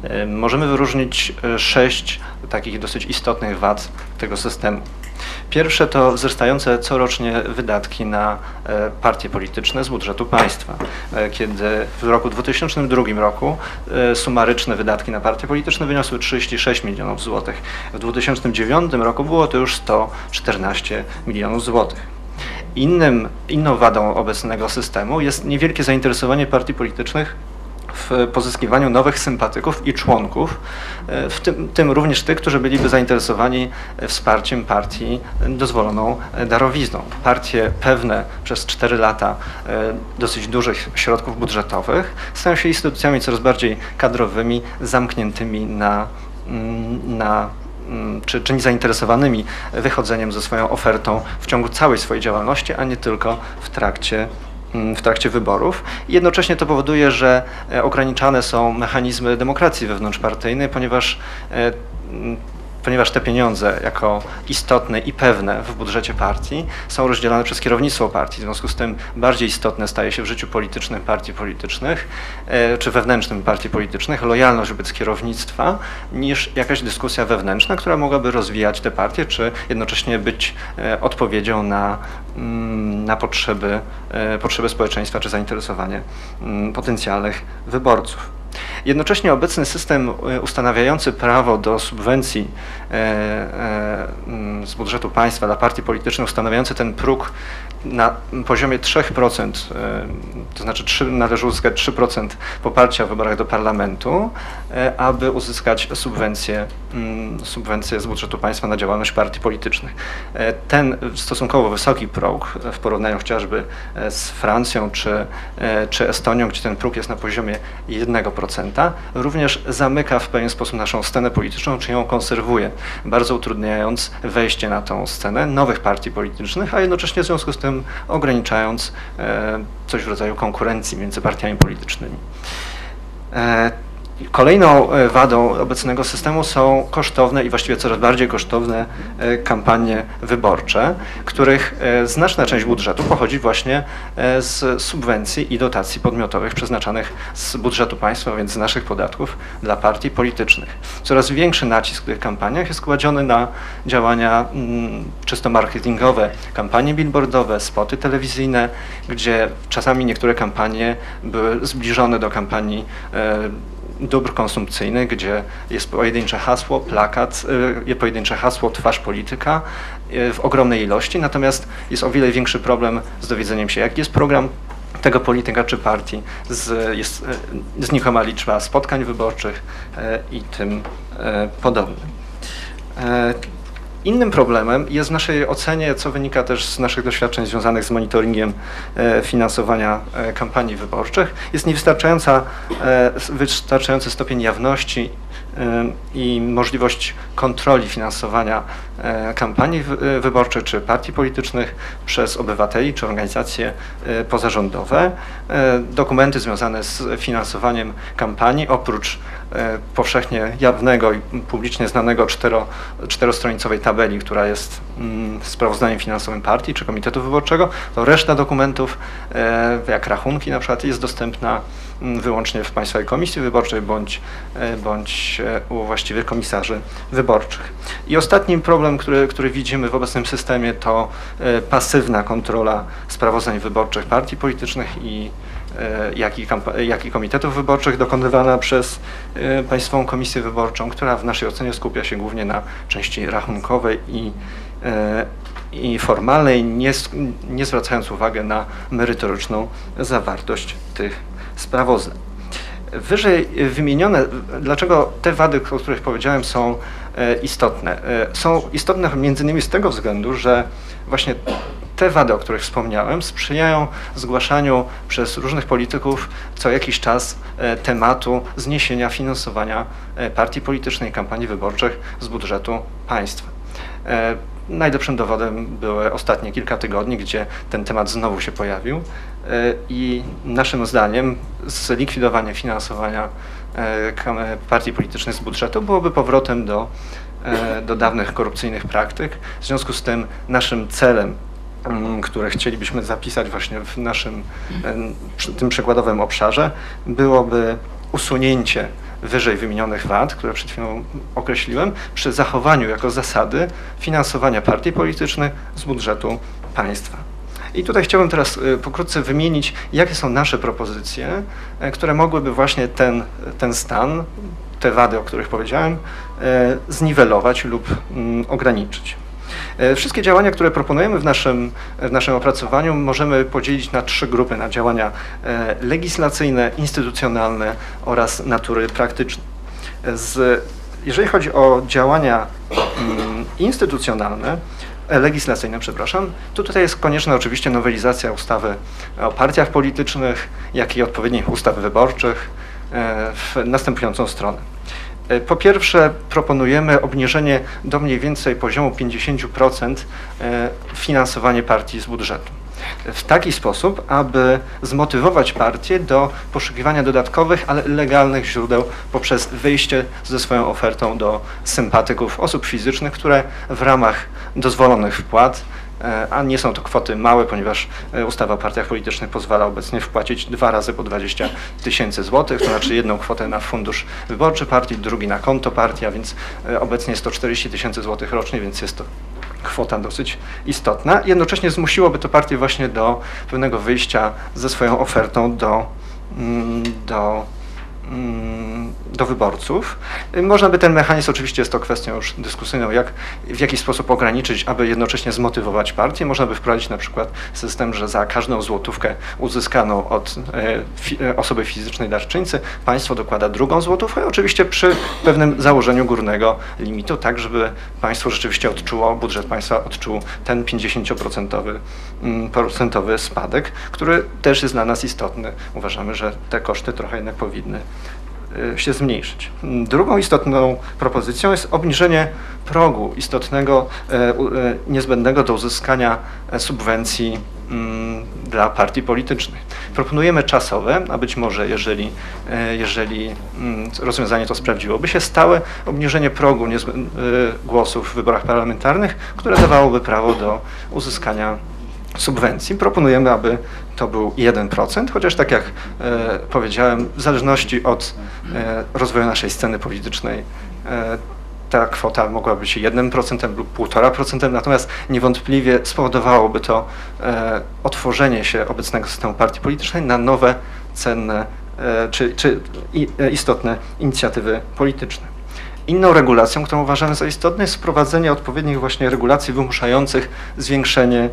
E, możemy wyróżnić sześć takich dosyć istotnych wad tego systemu. Pierwsze to wzrastające corocznie wydatki na e, partie polityczne z budżetu państwa. E, kiedy w roku 2002 roku e, sumaryczne wydatki na partie polityczne wyniosły 36 milionów złotych. W 2009 roku było to już 114 milionów złotych. Innym, inną wadą obecnego systemu jest niewielkie zainteresowanie partii politycznych w pozyskiwaniu nowych sympatyków i członków, e, w tym, tym również tych, którzy byliby zainteresowani wsparciem partii dozwoloną darowizną. Partie pewne przez 4 lata e, dosyć dużych środków budżetowych stają się instytucjami coraz bardziej kadrowymi, zamkniętymi na, mm, na mm, czy, czy zainteresowanymi wychodzeniem ze swoją ofertą w ciągu całej swojej działalności, a nie tylko w trakcie w trakcie wyborów. jednocześnie to powoduje, że e, ograniczane są mechanizmy demokracji wewnątrzpartyjnej, ponieważ e, ponieważ te pieniądze jako istotne i pewne w budżecie partii są rozdzielane przez kierownictwo partii. W związku z tym bardziej istotne staje się w życiu politycznym partii politycznych e, czy wewnętrznym partii politycznych lojalność wobec kierownictwa niż jakaś dyskusja wewnętrzna, która mogłaby rozwijać te partie, czy jednocześnie być e, odpowiedzią na, mm, na potrzeby, e, potrzeby społeczeństwa czy zainteresowanie mm, potencjalnych wyborców. Jednocześnie obecny system e, ustanawiający prawo do subwencji e, e, z budżetu państwa dla partii politycznych, ustanawiający ten próg na poziomie 3%, to znaczy 3, należy uzyskać 3% poparcia w wyborach do parlamentu, aby uzyskać subwencję, mm, subwencję z budżetu państwa na działalność partii politycznych. Ten stosunkowo wysoki próg w porównaniu chociażby z Francją czy, czy Estonią, gdzie ten próg jest na poziomie 1%, również zamyka w pewien sposób naszą scenę polityczną, czy ją konserwuje, bardzo utrudniając wejście na tą scenę nowych partii politycznych, a jednocześnie w związku z tym ograniczając e, coś w rodzaju konkurencji między partiami politycznymi. Kolejną e, wadą obecnego systemu są kosztowne i właściwie coraz bardziej kosztowne e, kampanie wyborcze, których e, znaczna część budżetu pochodzi właśnie z subwencji i dotacji podmiotowych przeznaczanych z budżetu państwa, więc z naszych podatków dla partii politycznych. Coraz większy nacisk w tych kampaniach jest kładziony na działania mm, czysto marketingowe, kampanie billboardowe, spoty telewizyjne, gdzie czasami niektóre kampanie były zbliżone do kampanii dóbr konsumpcyjnych, gdzie jest pojedyncze hasło, plakat, y, pojedyncze hasło, twarz polityka y, w ogromnej ilości, natomiast jest o wiele większy problem z dowiedzeniem się, jaki jest program tego polityka czy partii, z, jest y, znikoma liczba spotkań wyborczych i tym podobnym. Innym problemem jest w naszej ocenie, co wynika też z naszych doświadczeń związanych z monitoringiem e, finansowania e, kampanii wyborczych, jest niewystarczająca, e, wystarczający stopień jawności i możliwość kontroli finansowania kampanii wyborczych czy partii politycznych przez obywateli czy organizacje pozarządowe. Dokumenty związane z finansowaniem kampanii oprócz powszechnie jawnego i publicznie znanego cztero, czterostronicowej tabeli, która jest mm, sprawozdaniem finansowym partii czy komitetu wyborczego, to reszta dokumentów, jak rachunki na przykład, jest dostępna mm, wyłącznie w Państwowej Komisji Wyborczej bądź, bądź u właściwych komisarzy wyborczych. I ostatni problem, który, który widzimy w obecnym systemie to e, pasywna kontrola sprawozdań wyborczych partii politycznych i e, jak i, jak i komitetów wyborczych dokonywana przez e, Państwową Komisję Wyborczą, która w naszej ocenie skupia się głównie na części rachunkowej i, i formalnej, nie, nie zwracając uwagi na merytoryczną zawartość tych sprawozdań. Wyżej wymienione, dlaczego te wady, o których powiedziałem, są e, istotne? E, są istotne między innymi z tego względu, że właśnie te wady, o których wspomniałem, sprzyjają zgłaszaniu przez różnych polityków co jakiś czas e, tematu zniesienia finansowania partii politycznej kampanii wyborczych z budżetu państwa. Najlepszym dowodem były ostatnie kilka tygodni, gdzie ten temat znowu się pojawił i naszym zdaniem zlikwidowanie finansowania e, partii politycznych z budżetu byłoby powrotem do, e, do dawnych korupcyjnych praktyk. W związku z tym naszym celem które chcielibyśmy zapisać właśnie w naszym tym przykładowym obszarze, byłoby usunięcie wyżej wymienionych wad, które przed chwilą określiłem, przy zachowaniu jako zasady finansowania partii politycznych z budżetu państwa. I tutaj chciałbym teraz y, pokrótce wymienić, jakie są nasze propozycje, y, które mogłyby właśnie ten, ten stan, te wady, o których powiedziałem, y, zniwelować lub ograniczyć. Wszystkie działania, które proponujemy w naszym, w naszym opracowaniu, możemy podzielić na trzy grupy: na działania legislacyjne, instytucjonalne oraz natury praktycznej. Z, jeżeli chodzi o działania mm, instytucjonalne, E, legislacyjne, przepraszam, to tutaj jest konieczna oczywiście nowelizacja ustawy o partiach politycznych, jak i odpowiednich ustaw wyborczych e, w następującą stronę. E, po pierwsze, proponujemy obniżenie do mniej więcej poziomu 50% finansowanie partii z budżetu. W taki sposób, aby zmotywować partię do poszukiwania dodatkowych, ale legalnych źródeł poprzez wyjście ze swoją ofertą do sympatyków osób fizycznych, które w ramach dozwolonych wpłat e, a nie są to kwoty małe, ponieważ e, ustawa o partiach politycznych pozwala obecnie wpłacić dwa razy po 20 tysięcy złotych, to znaczy jedną kwotę na fundusz wyborczy partii, drugi na konto partii, a więc e, obecnie jest to 40 tysięcy złotych rocznie, więc jest to kwota dosyć istotna. Jednocześnie zmusiłoby to partię właśnie do pewnego wyjścia ze swoją ofertą do, mm, do do wyborców. Można by ten mechanizm, oczywiście jest to kwestią już dyskusyjną, jak, w jaki sposób ograniczyć, aby jednocześnie zmotywować partię. Można by wprowadzić na przykład system, że za każdą złotówkę uzyskaną od e, e, osoby fizycznej darczyńcy państwo dokłada drugą złotówkę, oczywiście przy pewnym założeniu górnego limitu, tak żeby państwo rzeczywiście odczuło, budżet państwa odczuł ten 50% mm, procentowy spadek, który też jest dla nas istotny. Uważamy, że te koszty trochę jednak powinny się zmniejszyć. Drugą istotną propozycją jest obniżenie progu istotnego, e, e, niezbędnego do uzyskania subwencji mm, dla partii politycznych. Proponujemy czasowe, a być może jeżeli, jeżeli mm, rozwiązanie to sprawdziłoby się, stałe obniżenie progu głosów w wyborach parlamentarnych, które dawałoby prawo do uzyskania subwencji. Proponujemy, aby to był 1%, chociaż tak jak e, powiedziałem, w zależności od e, rozwoju naszej sceny politycznej e, ta kwota mogła być 1% lub 1,5%, natomiast niewątpliwie spowodowałoby to e, otworzenie się obecnego systemu partii politycznej na nowe, cenne e, czy, czy e, istotne inicjatywy polityczne. Inną regulacją, którą uważamy za istotną, jest wprowadzenie odpowiednich właśnie regulacji wymuszających zwiększenie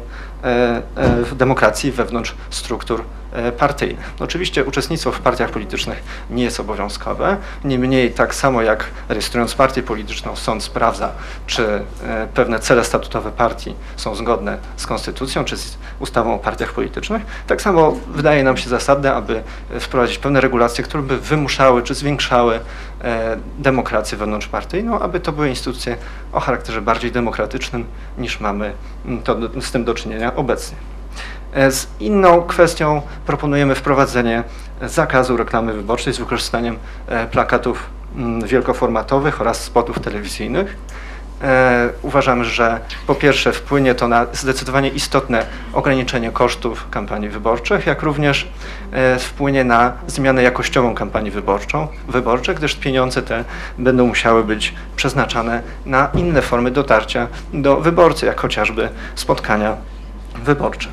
demokracji wewnątrz struktur E, partyjnych. Oczywiście uczestnictwo w partiach politycznych nie jest obowiązkowe, niemniej tak samo jak rejestrując partię polityczną sąd sprawdza, czy e, pewne cele statutowe partii są zgodne z konstytucją, czy z ustawą o partiach politycznych, tak samo wydaje nam się zasadne, aby wprowadzić pewne regulacje, które by wymuszały czy zwiększały e, demokrację wewnątrzpartyjną, aby to były instytucje o charakterze bardziej demokratycznym niż mamy to, z tym do czynienia obecnie. E, z inną kwestią proponujemy wprowadzenie zakazu reklamy wyborczej z wykorzystaniem e, plakatów mm, wielkoformatowych oraz spotów telewizyjnych. E, uważamy, że po pierwsze wpłynie to na zdecydowanie istotne ograniczenie kosztów kampanii wyborczych, jak również wpłynie na zmianę jakościową kampanii wyborczą, wyborczej, gdyż pieniądze te będą musiały być przeznaczane na inne formy dotarcia do wyborcy, jak chociażby spotkania wyborcze.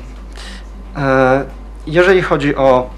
E, jeżeli chodzi o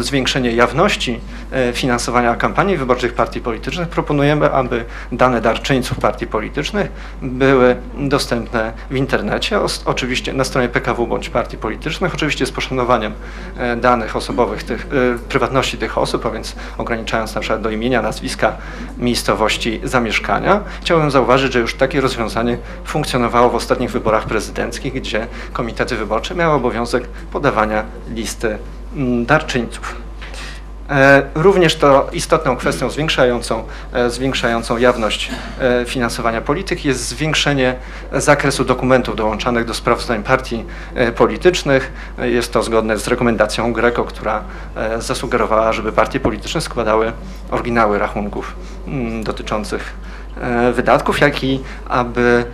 zwiększenie jawności e, finansowania kampanii wyborczych partii politycznych, proponujemy, aby dane darczyńców partii politycznych były dostępne w internecie, oczywiście na stronie PKW bądź partii politycznych, oczywiście z poszanowaniem e, danych osobowych, tych, prywatności tych osób, a więc ograniczając na przykład do imienia, nazwiska, miejscowości zamieszkania. Chciałbym zauważyć, że już takie rozwiązanie funkcjonowało w ostatnich wyborach prezydenckich, gdzie komitety wyborcze miały obowiązek podawania listy mm, darczyńców. E, również to istotną kwestią zwiększającą, e, zwiększającą jawność e, finansowania polityk jest zwiększenie zakresu dokumentów dołączanych do sprawozdań partii politycznych. Jest to zgodne z rekomendacją Greco, która zasugerowała, żeby partie polityczne składały oryginały rachunków mm, dotyczących wydatków, jak i aby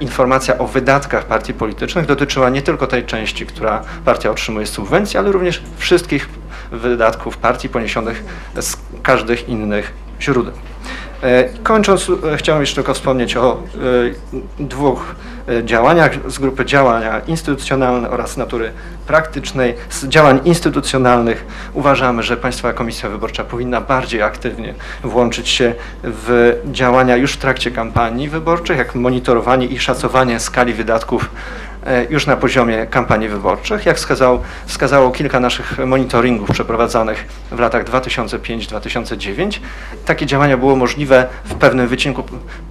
informacja o wydatkach partii politycznych dotyczyła nie tylko tej części, która partia otrzymuje z subwencji, ale również wszystkich wydatków partii poniesionych z każdych innych źródeł. E, kończąc, e, chciałem jeszcze tylko wspomnieć o e, dwóch działaniach z grupy działania instytucjonalne oraz natury praktycznej. Z działań instytucjonalnych uważamy, że Państwowa Komisja Wyborcza powinna bardziej aktywnie włączyć się w działania już w trakcie kampanii wyborczych, jak monitorowanie i szacowanie skali wydatków już na poziomie kampanii wyborczych. Jak wskazał, wskazało kilka naszych monitoringów przeprowadzanych w latach 2005-2009, takie działania było możliwe w pewnym wycinku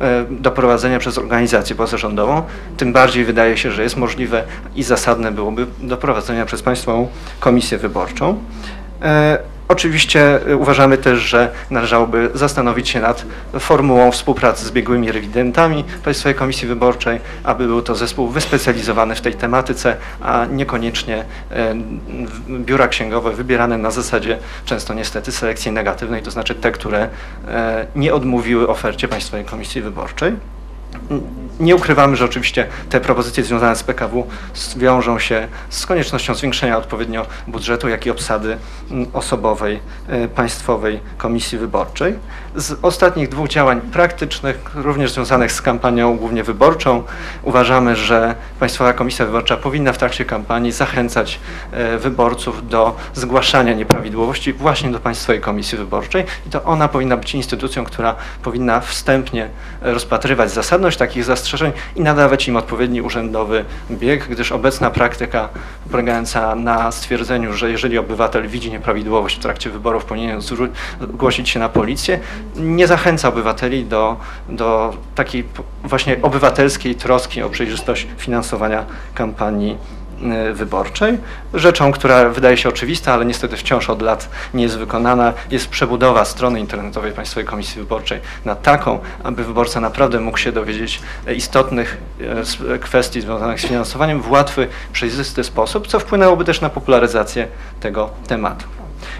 e, do prowadzenia przez organizację pozarządową. Tym bardziej wydaje się, że jest możliwe i zasadne byłoby do prowadzenia przez Państwową Komisję Wyborczą. Oczywiście y, uważamy też, że należałoby zastanowić się nad formułą współpracy z biegłymi rewidentami Państwowej Komisji Wyborczej, aby był to zespół wyspecjalizowany w tej tematyce, a niekoniecznie y, biura księgowe wybierane na zasadzie często niestety selekcji negatywnej, to znaczy te, które y, nie odmówiły ofercie Państwowej Komisji Wyborczej. Nie ukrywamy, że oczywiście te propozycje związane z PKW wiążą się z koniecznością zwiększenia odpowiednio budżetu, jak i obsady mm, osobowej e, Państwowej Komisji Wyborczej. Z ostatnich dwóch działań praktycznych, również związanych z kampanią głównie wyborczą, uważamy, że Państwowa Komisja Wyborcza powinna w trakcie kampanii zachęcać e, wyborców do zgłaszania nieprawidłowości właśnie do Państwowej Komisji Wyborczej i to ona powinna być instytucją, która powinna wstępnie rozpatrywać zasadność takich zastrzeżeń i nadawać im odpowiedni urzędowy bieg, gdyż obecna praktyka polegająca na stwierdzeniu, że jeżeli obywatel widzi nieprawidłowość w trakcie wyborów, powinien zgłosić się na policję, nie zachęca obywateli do, do takiej właśnie obywatelskiej troski o przejrzystość finansowania kampanii y, wyborczej. Rzeczą, która wydaje się oczywista, ale niestety wciąż od lat nie jest wykonana, jest przebudowa strony internetowej Państwowej Komisji Wyborczej na taką, aby wyborca naprawdę mógł się dowiedzieć istotnych e, kwestii związanych z finansowaniem w łatwy, przejrzysty sposób, co wpłynęłoby też na popularyzację tego tematu.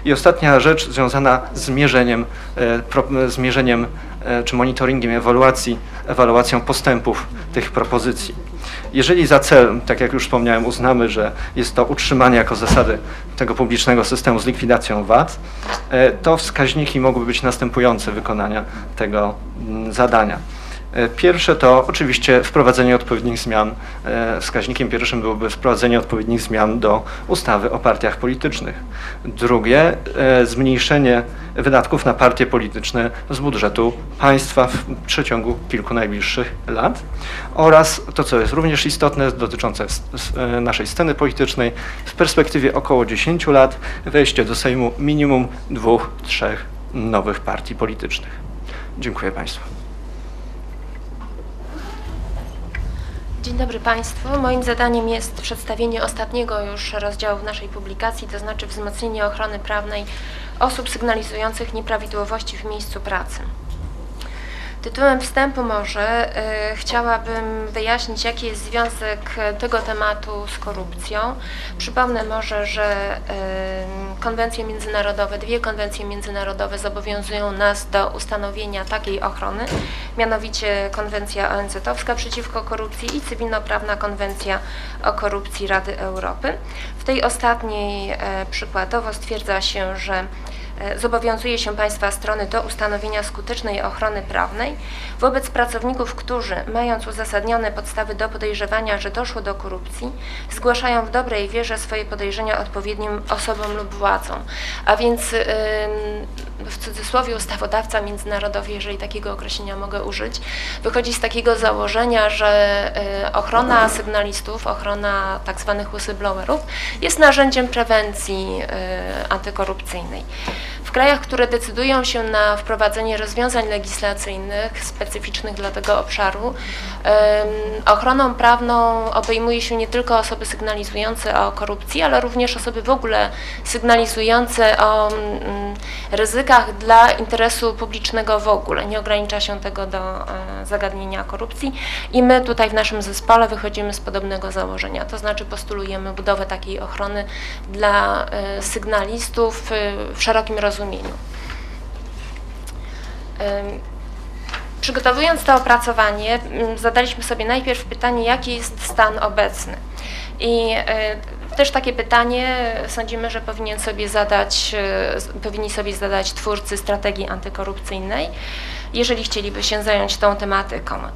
I ostatnia rzecz związana z mierzeniem, e, zmierzeniem e, czy monitoringiem ewaluacji, ewaluacją postępów tych propozycji. Jeżeli za cel, tak jak już wspomniałem, uznamy, że jest to utrzymanie jako zasady tego publicznego systemu z likwidacją VAT, e, to wskaźniki mogłyby być następujące wykonania tego mm, zadania. E, pierwsze to oczywiście wprowadzenie odpowiednich zmian. E, wskaźnikiem pierwszym byłoby wprowadzenie odpowiednich zmian do ustawy o partiach politycznych. Drugie, e, zmniejszenie wydatków na partie polityczne z budżetu państwa w przeciągu kilku najbliższych lat oraz to, co jest również istotne, dotyczące naszej sceny politycznej, w perspektywie około 10 lat wejście do Sejmu minimum dwóch, trzech nowych partii politycznych. Dziękuję Państwu. Dzień dobry Państwu. Moim zadaniem jest przedstawienie ostatniego już rozdziału w naszej publikacji, to znaczy wzmocnienie ochrony prawnej osób sygnalizujących nieprawidłowości w miejscu pracy. Tytułem wstępu może y, chciałabym wyjaśnić, jaki jest związek tego tematu z korupcją. Przypomnę może, że y, konwencje międzynarodowe, dwie konwencje międzynarodowe zobowiązują nas do ustanowienia takiej ochrony, mianowicie konwencja ONZ-owska przeciwko korupcji i cywilnoprawna konwencja o korupcji Rady Europy. W tej ostatniej y, przykładowo stwierdza się, że zobowiązuje się państwa strony do ustanowienia skutecznej ochrony prawnej wobec pracowników, którzy, mając uzasadnione podstawy do podejrzewania, że doszło do korupcji, zgłaszają w dobrej wierze swoje podejrzenia odpowiednim osobom lub władzom. A więc w cudzysłowie ustawodawca międzynarodowy, jeżeli takiego określenia mogę użyć, wychodzi z takiego założenia, że y, ochrona sygnalistów, ochrona tak zwanych whistleblowerów jest narzędziem prewencji y, antykorupcyjnej. Krajach, które decydują się na wprowadzenie rozwiązań legislacyjnych specyficznych dla tego obszaru, ochroną prawną obejmuje się nie tylko osoby sygnalizujące o korupcji, ale również osoby w ogóle sygnalizujące o mm, ryzykach dla interesu publicznego w ogóle. Nie ogranicza się tego do e, zagadnienia korupcji i my tutaj w naszym zespole wychodzimy z podobnego założenia, to znaczy postulujemy budowę takiej ochrony dla e, sygnalistów e, w szerokim rozumieniu. Przygotowując to opracowanie, zadaliśmy sobie najpierw pytanie, jaki jest stan obecny. I też takie pytanie sądzimy, że powinien sobie zadać, powinni sobie zadać twórcy strategii antykorupcyjnej jeżeli chcieliby się zająć tą tematyką. E,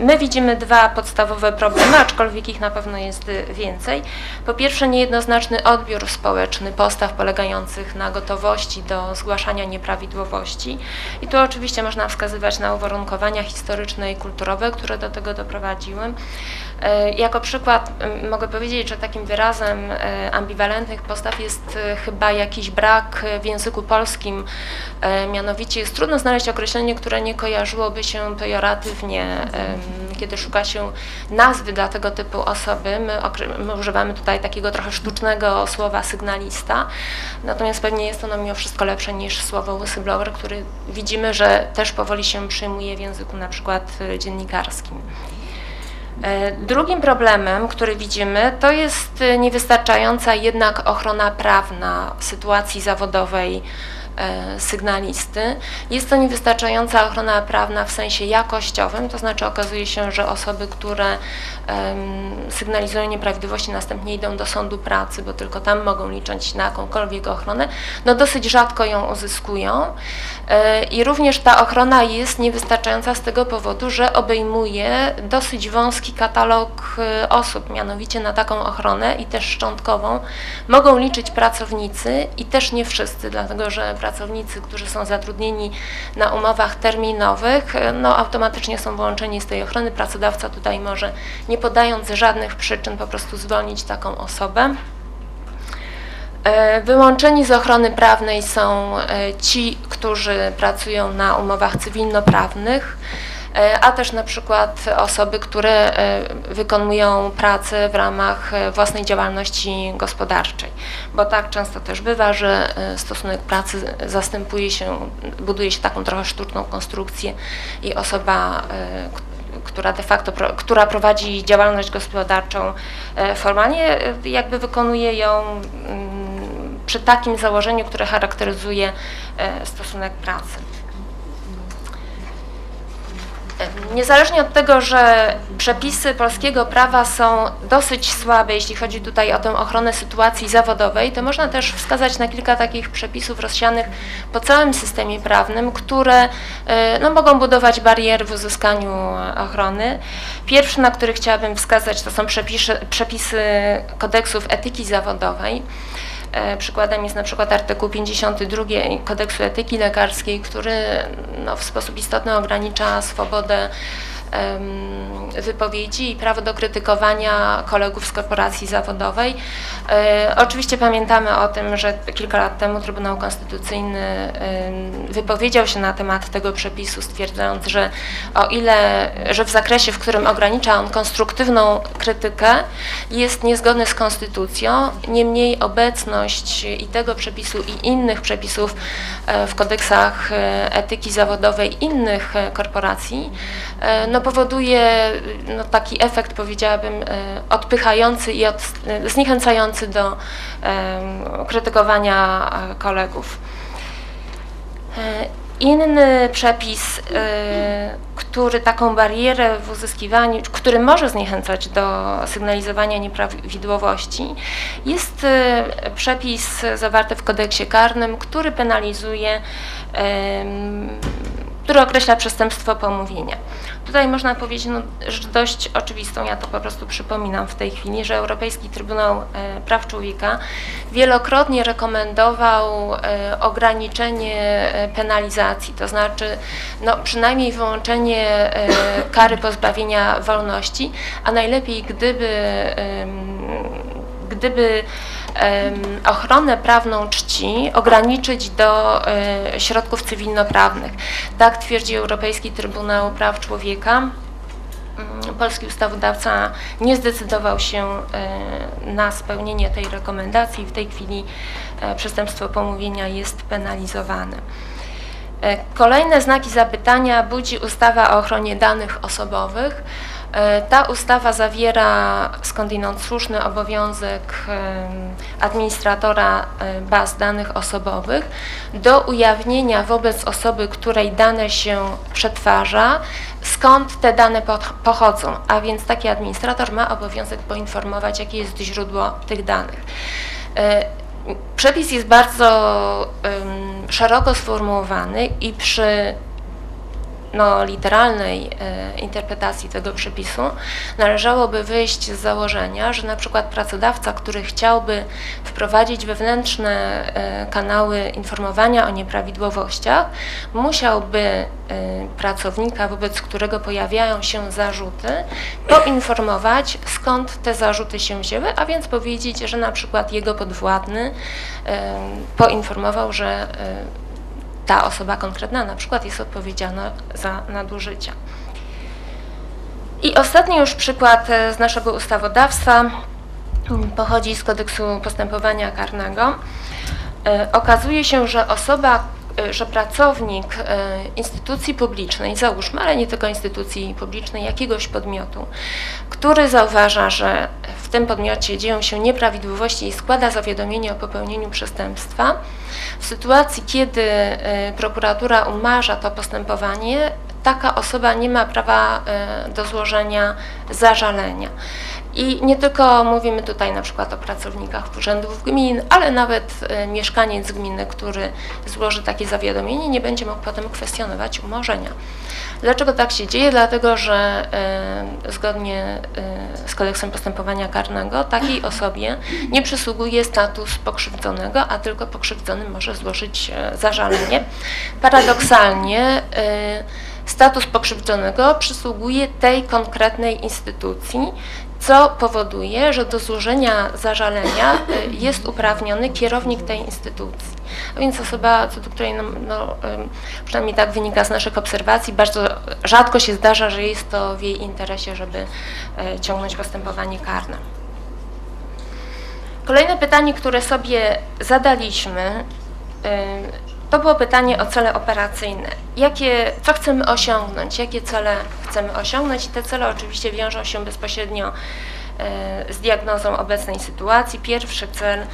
my widzimy dwa podstawowe problemy, aczkolwiek ich na pewno jest więcej. Po pierwsze niejednoznaczny odbiór społeczny postaw polegających na gotowości do zgłaszania nieprawidłowości i tu oczywiście można wskazywać na uwarunkowania historyczne i kulturowe, które do tego doprowadziły. E, jako przykład mogę powiedzieć, że takim wyrazem e, ambiwalentnych postaw jest chyba jakiś brak w języku polskim, mianowicie jest trudno znaleźć określenie, które nie kojarzyłoby się pejoratywnie, kiedy szuka się nazwy dla tego typu osoby. My, my używamy tutaj takiego trochę sztucznego słowa sygnalista, natomiast pewnie jest ono mimo wszystko lepsze niż słowo whistleblower, który widzimy, że też powoli się przyjmuje w języku na przykład e, dziennikarskim. E, drugim problemem, który widzimy, to jest e, niewystarczająca jednak ochrona prawna sytuacji zawodowej sygnalisty. Jest to niewystarczająca ochrona prawna w sensie jakościowym, to znaczy okazuje się, że osoby, które sygnalizują nieprawidłowości, następnie idą do sądu pracy, bo tylko tam mogą liczyć na jakąkolwiek ochronę, no dosyć rzadko ją uzyskują. E, I również ta ochrona jest niewystarczająca z tego powodu, że obejmuje dosyć wąski katalog e, osób, mianowicie na taką ochronę i też szczątkową mogą liczyć pracownicy i też nie wszyscy, dlatego że pracownicy, którzy są zatrudnieni na umowach terminowych, e, no automatycznie są wyłączeni z tej ochrony. Pracodawca tutaj może, nie podając żadnych przyczyn, po prostu zwolnić taką osobę. E, wyłączeni z ochrony prawnej są e, ci, którzy pracują na umowach cywilnoprawnych, a też na przykład osoby, które e, wykonują pracę w ramach e, własnej działalności gospodarczej, bo tak często też bywa, że stosunek pracy zastępuje się, buduje się taką trochę sztuczną konstrukcję i osoba, która de facto, która prowadzi działalność gospodarczą formalnie, jakby wykonuje ją mm, przy takim założeniu, które charakteryzuje stosunek pracy. Niezależnie od tego, że przepisy polskiego prawa są dosyć słabe, jeśli chodzi tutaj o tę ochronę sytuacji zawodowej, to można też wskazać na kilka takich przepisów rozsianych po całym systemie prawnym, które e, no, mogą budować bariery w uzyskaniu ochrony. Pierwszy, na który chciałabym wskazać, to są przepisy, przepisy kodeksów etyki zawodowej. E, przykładem jest na przykład artykuł 52 kodeksu etyki lekarskiej, który no, w sposób istotny ogranicza swobodę wypowiedzi i prawo do krytykowania kolegów z korporacji zawodowej. E, oczywiście pamiętamy o tym, że kilka lat temu Trybunał Konstytucyjny wypowiedział się na temat tego przepisu, stwierdzając, że o ile, że w zakresie, w którym ogranicza on konstruktywną krytykę, jest niezgodny z konstytucją, niemniej obecność i tego przepisu i innych przepisów e, w kodeksach e, etyki zawodowej innych korporacji no, powoduje no, taki efekt, powiedziałabym, e, odpychający i od, e, zniechęcający do krytykowania e, kolegów. Inny przepis, który taką barierę w uzyskiwaniu, który może zniechęcać do sygnalizowania nieprawidłowości, jest przepis zawarty w kodeksie karnym, który penalizuje który określa przestępstwo pomówienia. Tutaj można powiedzieć no, rzecz dość oczywistą, ja to po prostu przypominam w tej chwili, że Europejski Trybunał e, Praw Człowieka wielokrotnie rekomendował e, ograniczenie e, penalizacji, to znaczy no, przynajmniej wyłączenie kary pozbawienia wolności, a najlepiej gdyby, gdyby ochronę prawną czci ograniczyć do e, środków cywilnoprawnych. Tak twierdzi Europejski Trybunał Praw Człowieka. Mm, polski ustawodawca nie zdecydował się e, na spełnienie tej rekomendacji. W tej chwili e, przestępstwo pomówienia jest penalizowane. Kolejne znaki zapytania budzi ustawa o ochronie danych osobowych. E, ta ustawa zawiera skądinąd słuszny obowiązek administratora e, baz danych osobowych do ujawnienia wobec osoby, której dane się przetwarza, skąd te dane pochodzą, a więc taki administrator ma obowiązek poinformować, jakie jest źródło tych danych. E, przepis jest bardzo szeroko sformułowany i przy no, literalnej e, interpretacji tego przepisu należałoby wyjść z założenia, że na przykład pracodawca, który chciałby wprowadzić wewnętrzne e, kanały informowania o nieprawidłowościach, musiałby e, pracownika, wobec którego pojawiają się zarzuty, poinformować skąd te zarzuty się wzięły, a więc powiedzieć, że na przykład jego podwładny poinformował, że ta osoba konkretna na przykład jest odpowiedzialna za nadużycia. I ostatni już przykład e, z naszego ustawodawstwa pochodzi z kodeksu postępowania karnego. E, okazuje się, że osoba, że pracownik instytucji publicznej, załóżmy, ale nie tylko instytucji publicznej, jakiegoś podmiotu, który zauważa, że w tym podmiocie dzieją się nieprawidłowości i składa zawiadomienie o popełnieniu przestępstwa, w sytuacji, kiedy e, prokuratura umarza to postępowanie, taka osoba nie ma prawa do złożenia zażalenia. I nie tylko mówimy tutaj na przykład o pracownikach urzędów gmin, ale nawet e, mieszkaniec gminy, który złoży takie zawiadomienie, nie będzie mógł potem kwestionować umorzenia. Dlaczego tak się dzieje? Dlatego, że e, zgodnie e, z kodeksem postępowania karnego takiej [LAUGHS] osobie nie przysługuje status pokrzywdzonego, a tylko pokrzywdzony może złożyć zażalenie. Paradoksalnie status pokrzywdzonego przysługuje tej konkretnej instytucji, co powoduje, że do złożenia zażalenia y, jest uprawniony kierownik tej instytucji. A więc osoba, co do której no, no, przynajmniej tak wynika z naszych obserwacji, bardzo rzadko się zdarza, że jest to w jej interesie, żeby e, ciągnąć postępowanie karne. Kolejne pytanie, które sobie zadaliśmy, to było pytanie o cele operacyjne. Jakie, co chcemy osiągnąć, jakie cele chcemy osiągnąć i te cele oczywiście wiążą się bezpośrednio e, z diagnozą obecnej sytuacji. Pierwszy cel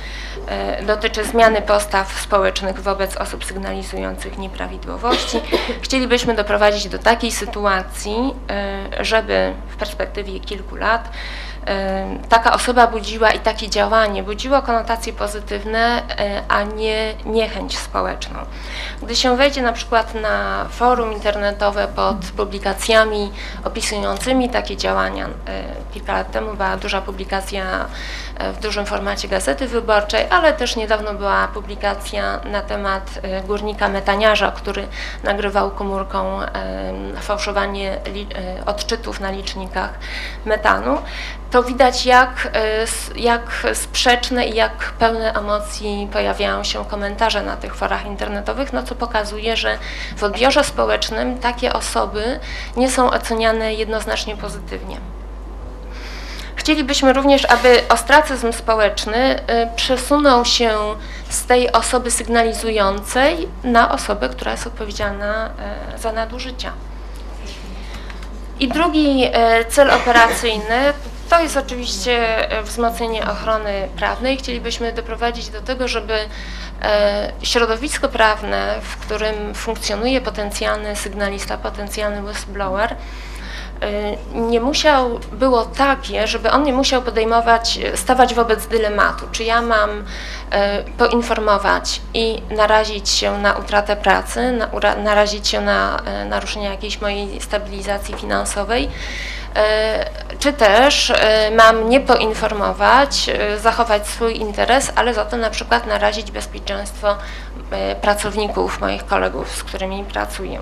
e, dotyczy zmiany postaw społecznych wobec osób sygnalizujących nieprawidłowości. Chcielibyśmy doprowadzić do takiej sytuacji, e, żeby w perspektywie kilku lat taka osoba budziła i takie działanie budziło konotacje pozytywne, e, a nie niechęć społeczną. Gdy się wejdzie na przykład na forum internetowe pod publikacjami opisującymi takie działania, e, kilka lat temu była duża publikacja w dużym formacie Gazety Wyborczej, ale też niedawno była publikacja na temat górnika metaniarza, który nagrywał komórką fałszowanie odczytów na licznikach metanu to widać jak, e, jak sprzeczne i jak pełne emocji pojawiają się komentarze na tych forach internetowych, no co pokazuje, że w odbiorze społecznym takie osoby nie są oceniane jednoznacznie pozytywnie. Chcielibyśmy również, aby ostracyzm społeczny e, przesunął się z tej osoby sygnalizującej na osobę, która jest odpowiedzialna e, za nadużycia. I drugi cel operacyjny to jest oczywiście wzmocnienie ochrony prawnej. Chcielibyśmy doprowadzić do tego, żeby środowisko prawne, w którym funkcjonuje potencjalny sygnalista, potencjalny whistleblower, nie musiał, było takie, żeby on nie musiał podejmować, stawać wobec dylematu, czy ja mam e, poinformować i narazić się na utratę pracy, narazić się na e, naruszenie jakiejś mojej stabilizacji finansowej, czy też mam nie poinformować, zachować swój interes, ale za to na przykład narazić bezpieczeństwo pracowników, moich kolegów, z którymi pracuję.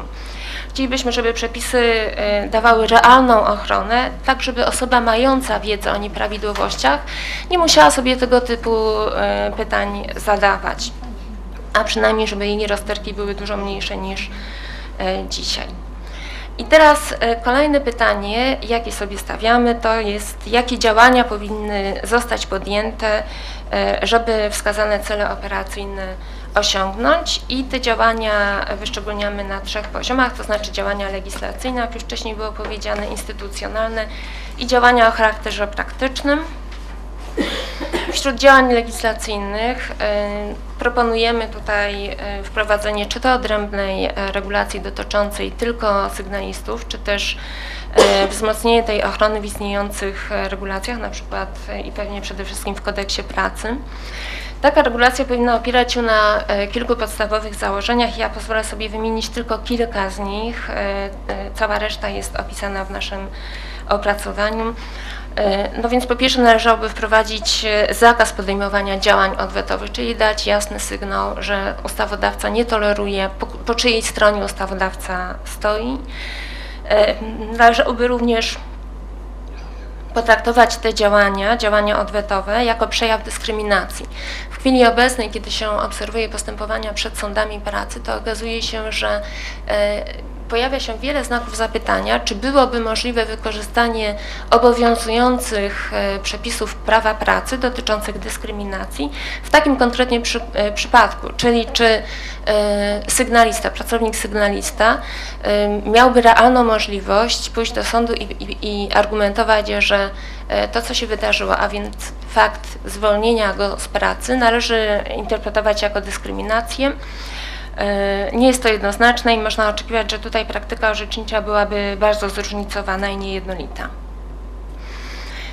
Chcielibyśmy, żeby przepisy e, dawały realną ochronę, tak żeby osoba mająca wiedzę o nieprawidłowościach nie musiała sobie tego typu e, pytań zadawać, a przynajmniej, żeby jej rozterki były dużo mniejsze niż e, dzisiaj. I teraz kolejne pytanie, jakie sobie stawiamy, to jest jakie działania powinny zostać podjęte, żeby wskazane cele operacyjne osiągnąć i te działania wyszczególniamy na trzech poziomach, to znaczy działania legislacyjne, jak już wcześniej było powiedziane, instytucjonalne i działania o charakterze praktycznym. Wśród działań legislacyjnych e, proponujemy tutaj e, wprowadzenie czy to odrębnej e, regulacji dotyczącej tylko sygnalistów, czy też wzmocnienie tej ochrony w istniejących regulacjach, na przykład i pewnie przede wszystkim w kodeksie pracy. Taka regulacja powinna opierać się na e, kilku podstawowych założeniach. Ja pozwolę sobie wymienić tylko kilka z nich. E, e, Cała reszta jest opisana w naszym opracowaniu. No więc po pierwsze należałoby wprowadzić zakaz podejmowania działań odwetowych, czyli dać jasny sygnał, że ustawodawca nie toleruje, po, po czyjej stronie ustawodawca stoi. Należałoby również potraktować te działania, działania odwetowe, jako przejaw dyskryminacji. W chwili obecnej, kiedy się obserwuje postępowania przed sądami pracy, to okazuje się, że e, pojawia się wiele znaków zapytania, czy byłoby możliwe wykorzystanie obowiązujących e, przepisów prawa pracy dotyczących dyskryminacji w takim konkretnie przy, e, przypadku, czyli czy e, sygnalista, pracownik sygnalista miałby realną możliwość pójść do sądu i, i, i argumentować, że to, co się wydarzyło, a więc fakt zwolnienia go z pracy należy interpretować jako dyskryminację. E, Nie jest to jednoznaczne i można oczekiwać, że tutaj praktyka orzecznicza byłaby bardzo zróżnicowana i niejednolita.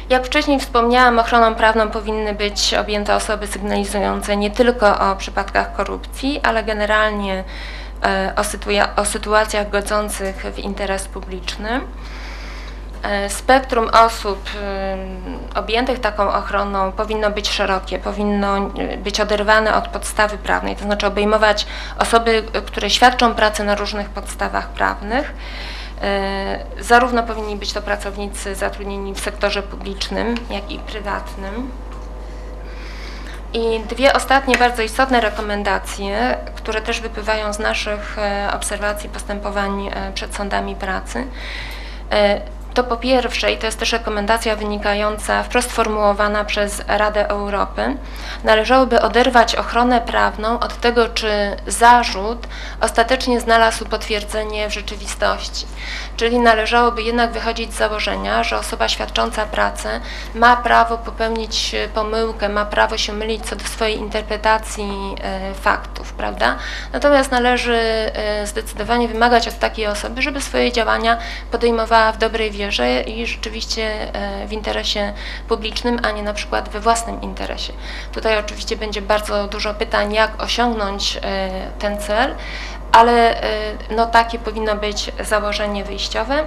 Jak wcześniej wspomniałam, ochroną prawną powinny być objęte osoby sygnalizujące nie tylko o przypadkach korupcji, ale generalnie e, o, sytua- o sytuacjach godzących w interes publiczny. E, Spektrum osób y, objętych taką ochroną powinno być szerokie, powinno y, być oderwane od podstawy prawnej, to znaczy obejmować osoby, y, które świadczą pracę na różnych podstawach prawnych. E, Zarówno powinni być to pracownicy zatrudnieni w sektorze publicznym, jak i prywatnym. I dwie ostatnie bardzo istotne rekomendacje, które też wypływają z naszych e, obserwacji postępowań przed sądami pracy. To po pierwsze, i to jest też rekomendacja wynikająca, wprost formułowana przez Radę Europy, należałoby oderwać ochronę prawną od tego, czy zarzut ostatecznie znalazł potwierdzenie w rzeczywistości. Czyli należałoby jednak wychodzić z założenia, że osoba świadcząca pracę ma prawo popełnić e, pomyłkę, ma prawo się mylić co do swojej interpretacji e, faktów, prawda? Natomiast należy e, zdecydowanie wymagać od takiej osoby, żeby swoje działania podejmowała w dobrej wierze i rzeczywiście w interesie publicznym, a nie na przykład we własnym interesie. Tutaj oczywiście będzie bardzo dużo pytań, jak osiągnąć ten cel, ale e, no takie powinno być założenie wyjściowe.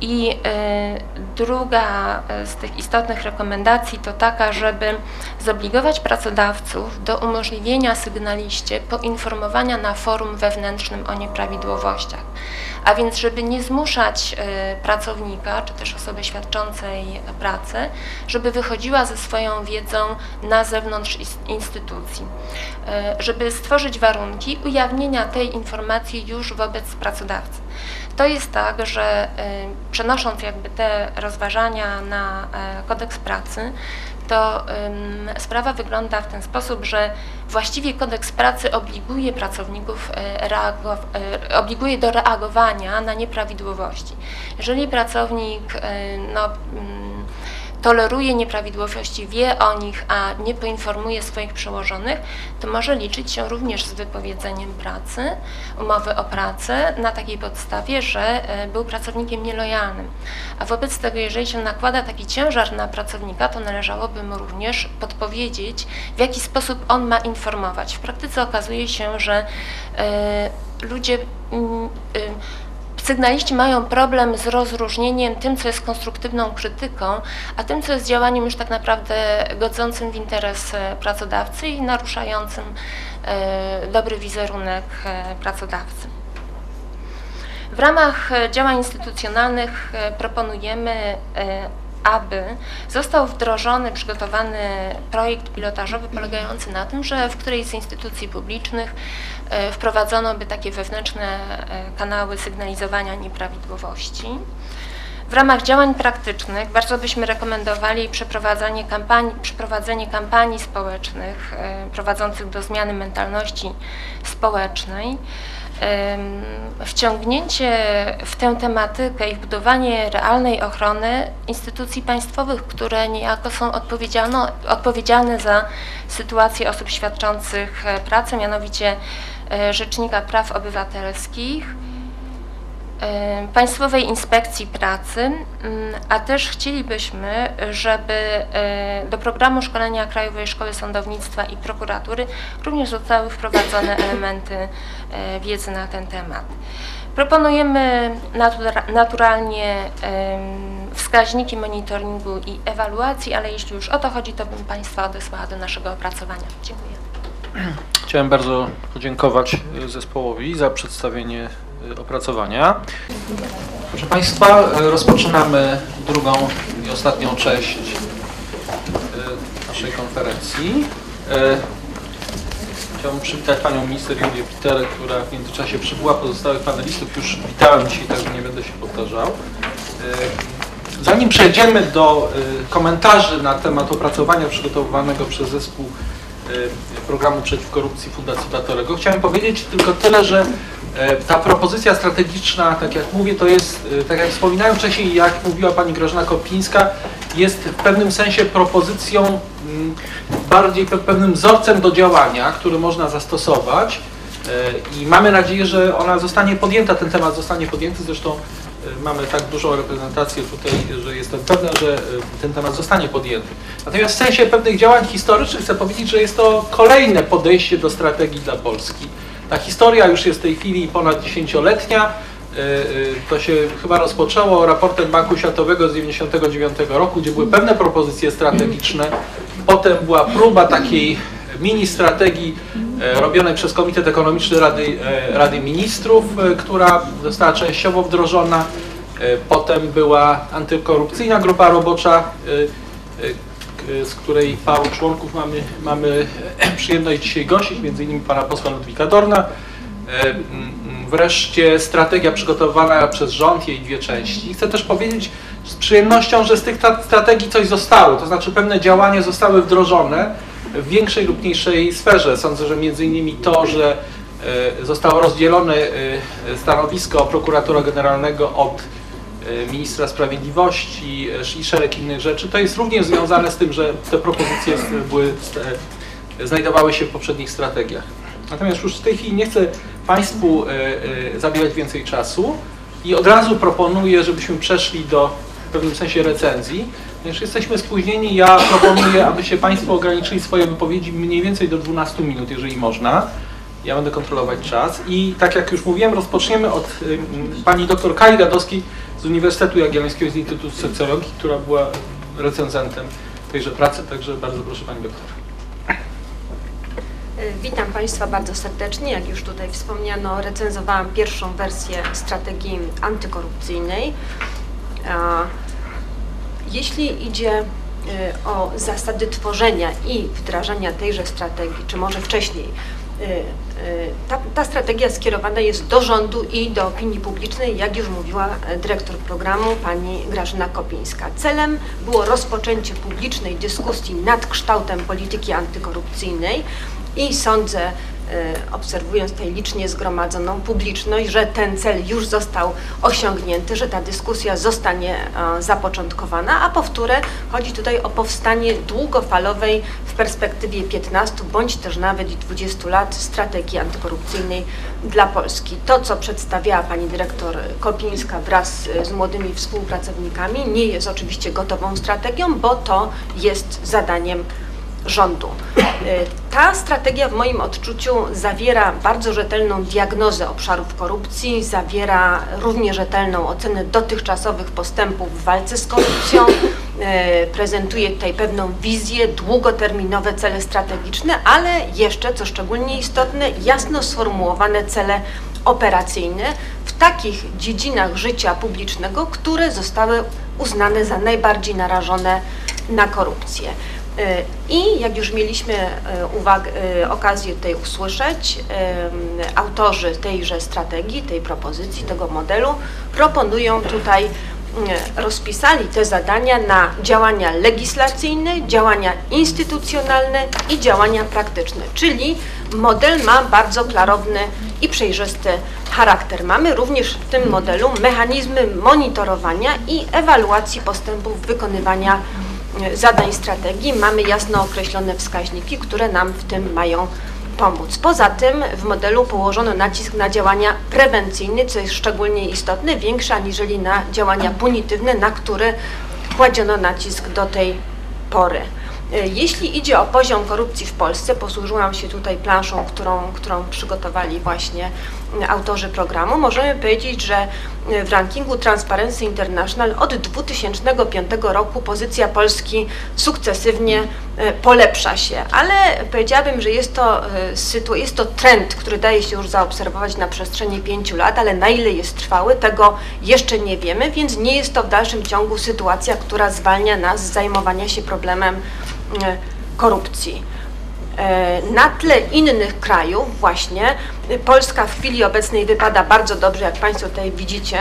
I e, druga e, z tych istotnych rekomendacji to taka, żeby zobligować pracodawców do umożliwienia sygnaliście poinformowania na forum wewnętrznym o nieprawidłowościach. A więc, żeby nie zmuszać e, pracownika, czy też osoby świadczącej pracę, żeby wychodziła ze swoją wiedzą na zewnątrz instytucji, E, żeby stworzyć warunki ujawnienia tej informacji już wobec pracodawcy. To jest tak, że y, przenosząc jakby te rozważania na e, kodeks pracy, to sprawa wygląda w ten sposób, że właściwie kodeks pracy obliguje pracowników, reagow- e, obliguje do reagowania na nieprawidłowości. Jeżeli pracownik e, no, toleruje nieprawidłowości, wie o nich, a nie poinformuje swoich przełożonych, to może liczyć się również z wypowiedzeniem pracy, umowy o pracę na takiej podstawie, że e, był pracownikiem nielojalnym. A wobec tego, jeżeli się nakłada taki ciężar na pracownika, to należałoby mu również podpowiedzieć, w jaki sposób on ma informować. W praktyce okazuje się, że e, ludzie mm, y, Sygnaliści mają problem z rozróżnieniem tym, co jest konstruktywną krytyką, a tym, co jest działaniem już tak naprawdę godzącym w interes e, pracodawcy i naruszającym e, dobry wizerunek e, pracodawcy. W ramach działań instytucjonalnych proponujemy aby został wdrożony, przygotowany projekt pilotażowy polegający na tym, że w którejś z instytucji publicznych e, wprowadzono by takie wewnętrzne e, kanały sygnalizowania nieprawidłowości. W ramach działań praktycznych bardzo byśmy rekomendowali przeprowadzanie kampanii, przeprowadzenie kampanii społecznych e, prowadzących do zmiany mentalności społecznej wciągnięcie w tę tematykę i wbudowanie realnej ochrony instytucji państwowych, które niejako są odpowiedzialne za sytuację osób świadczących e, pracę, mianowicie e, Rzecznika Praw Obywatelskich, Państwowej Inspekcji Pracy, mm, a też chcielibyśmy, żeby e, do programu szkolenia Krajowej Szkoły Sądownictwa i Prokuratury również zostały wprowadzone [COUGHS] elementy e, wiedzy na ten temat. Proponujemy natura naturalnie wskaźniki monitoringu i ewaluacji, ale jeśli już o to chodzi, to bym Państwa odesłała do naszego opracowania. Dziękuję. Chciałem bardzo podziękować zespołowi za przedstawienie Y, opracowania. Proszę Państwa, y, rozpoczynamy drugą i ostatnią część y, naszej konferencji. Chciałbym przywitać Panią Minister Julię Piterę, która w międzyczasie przybyła. Pozostałych panelistów już witałem dzisiaj, także nie będę się powtarzał. Zanim przejdziemy do komentarzy na temat opracowania przygotowywanego przez zespół programu przeciw korupcji Fundacji Batorego, chciałem powiedzieć tylko tyle, że ta propozycja strategiczna, tak jak mówię, to jest, e, tak jak wspominałem wcześniej, jak mówiła Pani Grażyna Kopińska, jest w pewnym sensie propozycją, mm, bardziej pewnym wzorcem do działania, który można zastosować e, i mamy nadzieję, że ona zostanie podjęta, ten temat zostanie podjęty, zresztą mamy tak dużą reprezentację tutaj, że jestem pewna, że ten temat zostanie podjęty. Natomiast w sensie pewnych działań historycznych chcę powiedzieć, że jest to kolejne podejście do strategii dla Polski. Ta historia już jest w tej chwili ponad dziesięcioletnia. E, e, to się chyba rozpoczęło raportem Banku Światowego z 1999 roku, gdzie były pewne propozycje strategiczne. Potem była próba takiej mini strategii e, robionej przez Komitet Ekonomiczny Rady, Rady Ministrów, która została częściowo wdrożona. Potem była antykorupcyjna grupa robocza, z której paru członków mamy, mamy [CLEARS THROAT] przyjemność dzisiaj gościć, między innymi pana posła Ludwika Dorna. E, wreszcie strategia przygotowana przez rząd, jej dwie części. Chcę też powiedzieć z przyjemnością, że z tych strategii coś zostało, to znaczy pewne działania zostały wdrożone w większej lub mniejszej sferze. Sądzę, że między innymi to, że e, zostało rozdzielone stanowisko prokuratora generalnego od ministra sprawiedliwości e, i szereg innych rzeczy. To jest również związane z tym, że te propozycje były, e, znajdowały się w poprzednich strategiach. Natomiast już w tej chwili nie chcę Państwu zabierać więcej czasu i od razu proponuję, żebyśmy przeszli do w pewnym sensie recenzji. Ponieważ jesteśmy spóźnieni, ja proponuję, abyście Państwo ograniczyli swoje wypowiedzi mniej więcej do 12 minut, jeżeli można. Ja będę kontrolować czas i tak jak już mówiłem, rozpoczniemy od y, pani dr Kai Gadowskiej, z Uniwersytetu Jagiellońskiego z Instytutu Socjologii, która była recenzentem tejże pracy, także bardzo proszę Pani doktor. Witam Państwa bardzo serdecznie. Jak już tutaj wspomniano, recenzowałam pierwszą wersję strategii antykorupcyjnej. Jeśli idzie y, o zasady tworzenia i wdrażania tejże strategii, czy może wcześniej, ta, ta, strategia skierowana jest do rządu i do opinii publicznej, jak już mówiła e, dyrektor programu pani Grażyna Kopińska. Celem było rozpoczęcie publicznej dyskusji nad kształtem polityki antykorupcyjnej i sądzę, obserwując tutaj licznie zgromadzoną publiczność, że ten cel już został osiągnięty, że ta dyskusja zostanie zapoczątkowana, a powtórę chodzi tutaj o powstanie długofalowej w perspektywie 15 bądź też nawet i 20 lat strategii antykorupcyjnej dla Polski. To, co przedstawiała pani dyrektor Kopińska wraz z młodymi współpracownikami, nie jest oczywiście gotową strategią, bo to jest zadaniem rządu. Ta strategia w moim odczuciu zawiera bardzo rzetelną diagnozę obszarów korupcji, zawiera równie rzetelną ocenę dotychczasowych postępów w walce z korupcją, prezentuje tutaj pewną wizję, długoterminowe cele strategiczne, ale jeszcze, co szczególnie istotne, jasno sformułowane cele operacyjne w takich dziedzinach życia publicznego, które zostały uznane za najbardziej narażone na korupcję. I jak już mieliśmy uwagę, okazję tutaj usłyszeć, autorzy tejże strategii, tej propozycji, tego modelu proponują tutaj, rozpisali te zadania na działania legislacyjne, działania instytucjonalne i działania praktyczne, czyli model ma bardzo klarowny i przejrzysty charakter. Mamy również w tym modelu mechanizmy monitorowania i ewaluacji postępów wykonywania zadań strategii mamy jasno określone wskaźniki, które nam w tym mają pomóc. Poza tym w modelu położono nacisk na działania prewencyjne, co jest szczególnie istotne, większe aniżeli na działania punitywne, na które kładziono nacisk do tej pory. Jeśli idzie o poziom korupcji w Polsce, posłużyłam się tutaj planszą, którą, którą przygotowali właśnie autorzy programu, możemy powiedzieć, że w rankingu Transparency International od 2005 roku pozycja Polski sukcesywnie polepsza się, ale powiedziałabym, że jest to, jest to trend, który daje się już zaobserwować na przestrzeni pięciu lat, ale na ile jest trwały, tego jeszcze nie wiemy, więc nie jest to w dalszym ciągu sytuacja, która zwalnia nas z zajmowania się problemem korupcji. Na tle innych krajów właśnie Polska w chwili obecnej wypada bardzo dobrze, jak Państwo tutaj widzicie.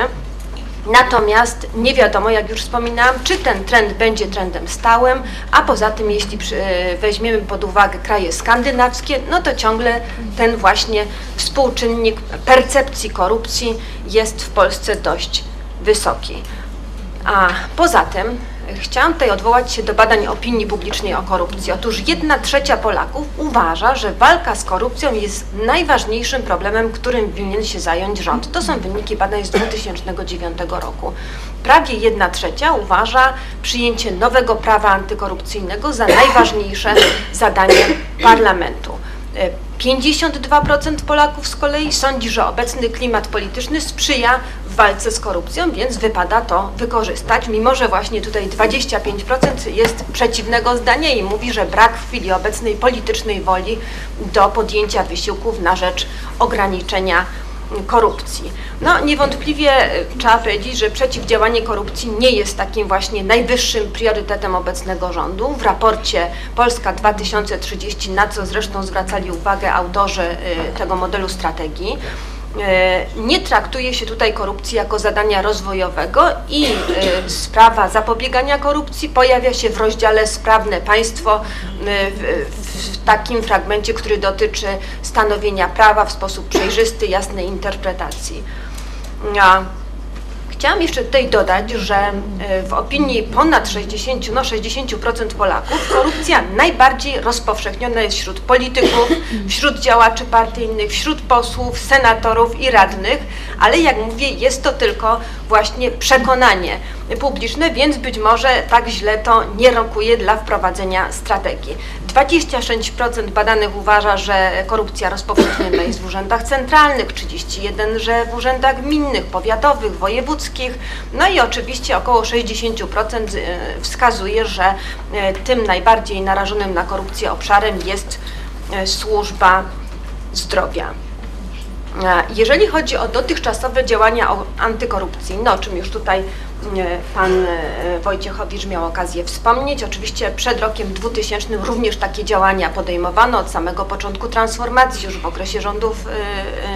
Natomiast nie wiadomo, jak już wspominałam, czy ten trend będzie trendem stałym, a poza tym, jeśli weźmiemy pod uwagę kraje skandynawskie, no to ciągle ten właśnie współczynnik percepcji korupcji jest w Polsce dość wysoki. A poza tym Chciałam tutaj odwołać się do badań opinii publicznej o korupcji. Otóż jedna trzecia Polaków uważa, że walka z korupcją jest najważniejszym problemem, którym winien się zająć rząd. To są wyniki badań z 2009 roku. Prawie jedna trzecia uważa przyjęcie nowego prawa antykorupcyjnego za najważniejsze zadanie parlamentu. 52% Polaków z kolei sądzi, że obecny klimat polityczny sprzyja w walce z korupcją, więc wypada to wykorzystać, mimo że właśnie tutaj 25% jest przeciwnego zdania i mówi, że brak w chwili obecnej politycznej woli do podjęcia wysiłków na rzecz ograniczenia korupcji. No niewątpliwie trzeba powiedzieć, że przeciwdziałanie korupcji nie jest takim właśnie najwyższym priorytetem obecnego rządu. W raporcie Polska 2030, na co zresztą zwracali uwagę autorzy tego modelu strategii, nie traktuje się tutaj korupcji jako zadania rozwojowego i sprawa zapobiegania korupcji pojawia się w rozdziale Sprawne Państwo w takim fragmencie, który dotyczy stanowienia prawa w sposób przejrzysty, jasnej interpretacji. Chciałam jeszcze tutaj dodać, że w opinii ponad 60, no 60% Polaków korupcja najbardziej rozpowszechniona jest wśród polityków, wśród działaczy partyjnych, wśród posłów, senatorów i radnych, ale jak mówię, jest to tylko właśnie przekonanie publiczne, więc być może tak źle to nie rokuje dla wprowadzenia strategii. 26% badanych uważa, że korupcja rozpowszechniona jest w urzędach centralnych, 31% że w urzędach gminnych, powiatowych, wojewódzkich, no i oczywiście około 60% wskazuje, że tym najbardziej narażonym na korupcję obszarem jest służba zdrowia. Jeżeli chodzi o dotychczasowe działania antykorupcyjne, o czym już tutaj Pan Wojciechowicz miał okazję wspomnieć. Oczywiście przed rokiem 2000 również takie działania podejmowano od samego początku transformacji, już w okresie rządów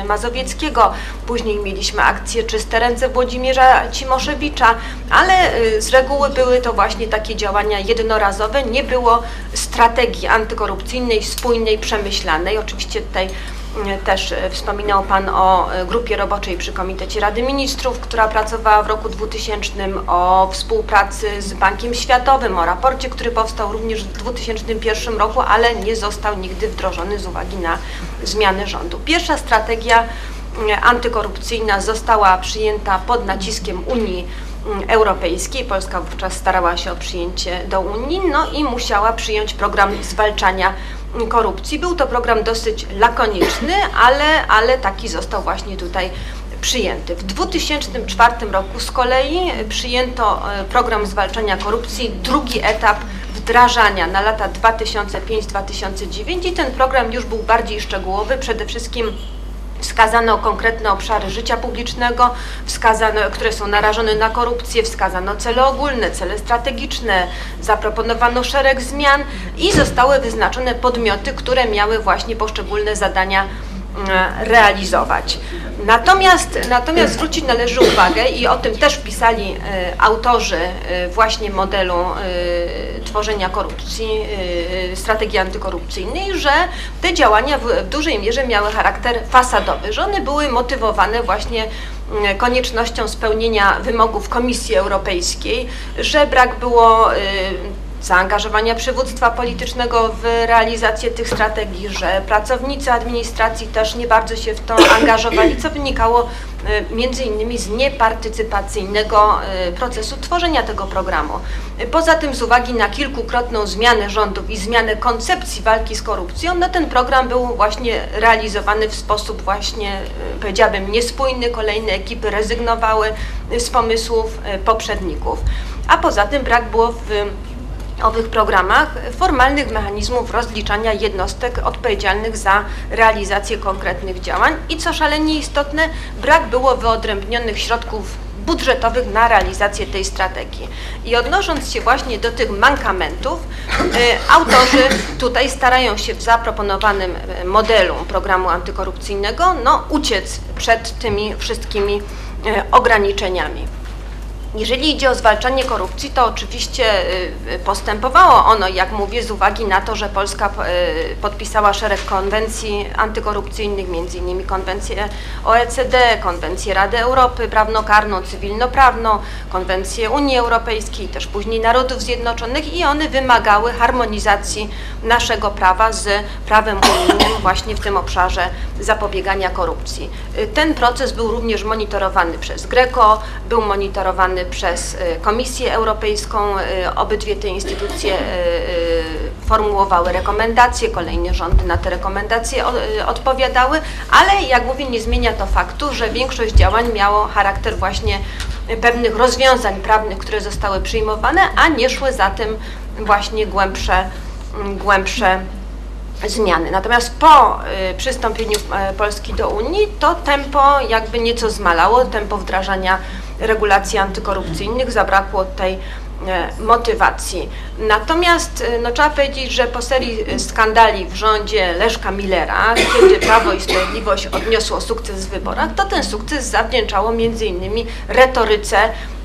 Mazowieckiego. Później mieliśmy akcję Czyste Ręce Włodzimierza Cimoszewicza, ale z reguły były to właśnie takie działania jednorazowe. Nie było strategii antykorupcyjnej spójnej, przemyślanej. Oczywiście tutaj Też e, wspominał Pan o e, grupie roboczej przy Komitecie Rady Ministrów, która pracowała w roku 2000, o współpracy z Bankiem Światowym, o raporcie, który powstał również w 2001 roku, ale nie został nigdy wdrożony z uwagi na zmiany rządu. Pierwsza strategia antykorupcyjna została przyjęta pod naciskiem Unii mm, Europejskiej. Polska wówczas starała się o przyjęcie do Unii, no i musiała przyjąć program zwalczania korupcji. Był to program dosyć lakoniczny, ale, ale taki został właśnie tutaj przyjęty. W 2004 roku z kolei przyjęto e, program zwalczania korupcji, drugi etap wdrażania na lata 2005-2009 i ten program już był bardziej szczegółowy, przede wszystkim Wskazano konkretne obszary życia publicznego, wskazano, które są narażone na korupcję, wskazano cele ogólne, cele strategiczne, zaproponowano szereg zmian i zostały wyznaczone podmioty, które miały właśnie poszczególne zadania realizować. Natomiast, natomiast zwrócić należy uwagę i o tym też pisali e, autorzy e, właśnie modelu tworzenia korupcji, strategii antykorupcyjnej, że te działania w dużej mierze miały charakter fasadowy, że one były motywowane właśnie koniecznością spełnienia wymogów Komisji Europejskiej, że brak było zaangażowania przywództwa politycznego w realizację tych strategii, że pracownicy administracji też nie bardzo się w to [COUGHS] angażowali, co wynikało e, między innymi z niepartycypacyjnego e, procesu tworzenia tego programu. Poza tym z uwagi na kilkukrotną zmianę rządów i zmianę koncepcji walki z korupcją, no ten program był właśnie realizowany w sposób właśnie, e, powiedziałabym, niespójny. Kolejne ekipy rezygnowały z pomysłów poprzedników. A poza tym brak było w owych programach formalnych mechanizmów rozliczania jednostek odpowiedzialnych za realizację konkretnych działań i co szalenie istotne, brak było wyodrębnionych środków budżetowych na realizację tej strategii. I odnosząc się właśnie do tych mankamentów, y, autorzy tutaj starają się w zaproponowanym y, modelu programu antykorupcyjnego no, uciec przed tymi wszystkimi y, ograniczeniami. Jeżeli idzie o zwalczanie korupcji, to oczywiście y, y, postępowało ono, jak mówię, z uwagi na to, że Polska y, podpisała szereg konwencji antykorupcyjnych, innymi konwencję OECD, konwencję Rady Europy prawnokarną, cywilnoprawną, konwencję Unii Europejskiej, też później Narodów Zjednoczonych i one wymagały harmonizacji naszego prawa z prawem unijnym właśnie w tym obszarze zapobiegania korupcji. Ten proces był również monitorowany przez GRECO, był monitorowany przez y, Komisję Europejską. Y, obydwie te instytucje y, formułowały rekomendacje, kolejne rządy na te rekomendacje odpowiadały, ale jak mówię, nie zmienia to faktu, że większość działań miało charakter właśnie pewnych rozwiązań prawnych, które zostały przyjmowane, a nie szły za tym właśnie głębsze, głębsze zmiany. Natomiast po przystąpieniu Polski do Unii to tempo jakby nieco zmalało, tempo wdrażania regulacji antykorupcyjnych, zabrakło tej e, motywacji. Natomiast e, no, trzeba powiedzieć, że po serii skandali w rządzie Leszka Millera, [CLEARS THROAT] kiedy Prawo i Sprawiedliwość odniosło sukces w wyborach, to ten sukces zawdzięczało innymi retoryce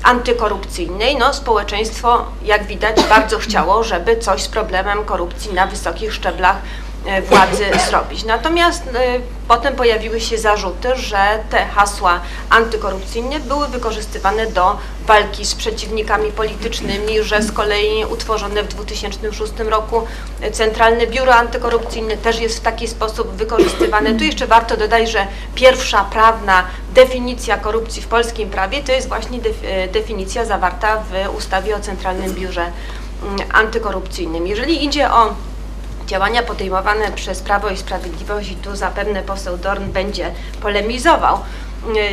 antykorupcyjnej. No, społeczeństwo, jak widać, bardzo chciało, żeby coś z problemem korupcji na wysokich szczeblach E, władzy zrobić. Natomiast e, potem pojawiły się zarzuty, że te hasła antykorupcyjne były wykorzystywane do walki z przeciwnikami politycznymi, że z kolei utworzone w 2006 roku Centralne Biuro Antykorupcyjne też jest w taki sposób wykorzystywane. Tu jeszcze warto dodać, że pierwsza prawna definicja korupcji w polskim prawie to jest właśnie e, definicja zawarta w ustawie o Centralnym Biurze mm, Antykorupcyjnym. Jeżeli idzie o działania podejmowane przez Prawo i Sprawiedliwość i tu zapewne poseł Dorn będzie polemizował,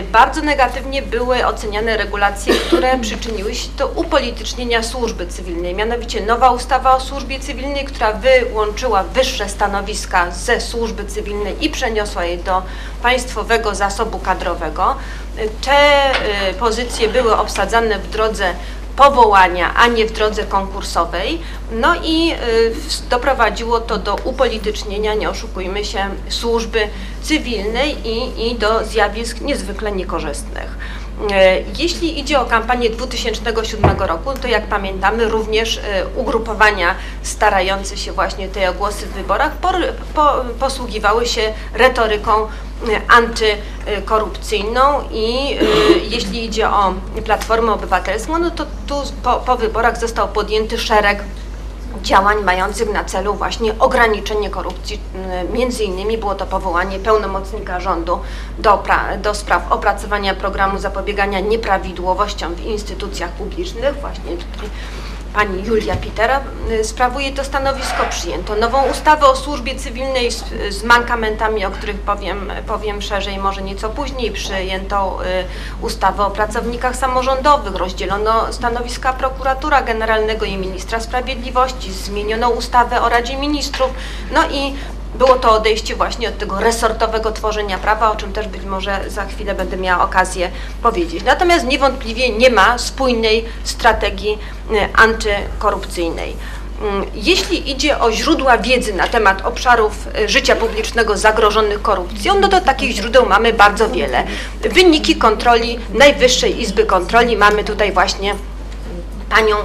y, bardzo negatywnie były oceniane regulacje, które [CLEARS THROAT] przyczyniły się do upolitycznienia służby cywilnej. Mianowicie nowa ustawa o służbie cywilnej, która wyłączyła wyższe stanowiska ze służby cywilnej i przeniosła je do państwowego zasobu kadrowego. Y, te y, pozycje były obsadzane w drodze powołania, a nie w drodze konkursowej. No i y, doprowadziło to do upolitycznienia, nie oszukujmy się, służby cywilnej i, i do zjawisk niezwykle niekorzystnych. E, Jeśli idzie o kampanię 2007 roku, to jak pamiętamy również e, ugrupowania starające się właśnie te głosy w wyborach posługiwały się retoryką e, antykorupcyjną i [COUGHS] jeśli idzie o Platformę Obywatelską, no to tu po, po wyborach został podjęty szereg działań mających na celu właśnie ograniczenie korupcji. Mm, Między innymi było to powołanie pełnomocnika rządu do, do spraw opracowania programu zapobiegania nieprawidłowościom w instytucjach publicznych. Właśnie tutaj pani Julia Pitera y, sprawuje to stanowisko. Przyjęto nową ustawę o służbie cywilnej z, z mankamentami, o których powiem, powiem szerzej może nieco później. Przyjęto y, ustawę o pracownikach samorządowych, rozdzielono stanowiska prokuratura generalnego i ministra sprawiedliwości, zmieniono ustawę o Radzie Ministrów, no i było to odejście właśnie od tego resortowego tworzenia prawa, o czym też być może za chwilę będę miała okazję powiedzieć. Natomiast niewątpliwie nie ma spójnej strategii y, antykorupcyjnej. Mm, Jeśli idzie o źródła wiedzy na temat obszarów y, życia publicznego zagrożonych korupcją, no to takich źródeł mamy bardzo wiele. Wyniki kontroli Najwyższej Izby Kontroli mamy tutaj właśnie panią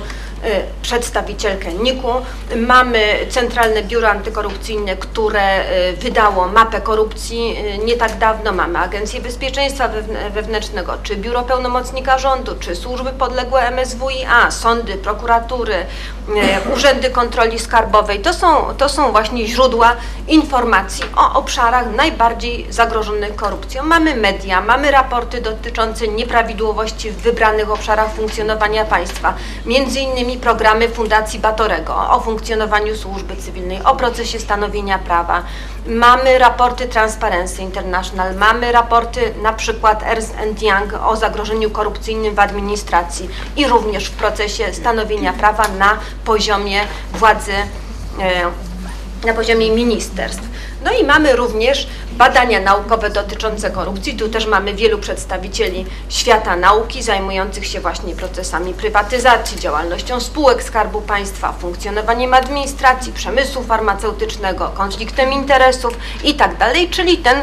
przedstawicielkę NIK-u. Mamy Centralne Biuro Antykorupcyjne, które y, wydało mapę korupcji y, nie tak dawno. Mamy Agencję Bezpieczeństwa Wewn- Wewnętrznego, czy Biuro Pełnomocnika Rządu, czy służby podległe MSWiA, sądy, prokuratury, y, urzędy kontroli skarbowej. To są, to są właśnie źródła informacji o obszarach najbardziej zagrożonych korupcją. Mamy media, mamy raporty dotyczące nieprawidłowości w wybranych obszarach funkcjonowania państwa, między innymi programy Fundacji Batorego o funkcjonowaniu służby cywilnej, o procesie stanowienia prawa. Mamy raporty Transparency International, mamy raporty na przykład Ernst Young o zagrożeniu korupcyjnym w administracji i również w procesie stanowienia prawa na poziomie władzy e, na poziomie ministerstw. No i mamy również badania naukowe dotyczące korupcji. Tu też mamy wielu przedstawicieli świata nauki zajmujących się właśnie procesami prywatyzacji, działalnością spółek Skarbu Państwa, funkcjonowaniem administracji, przemysłu farmaceutycznego, konfliktem interesów i tak czyli ten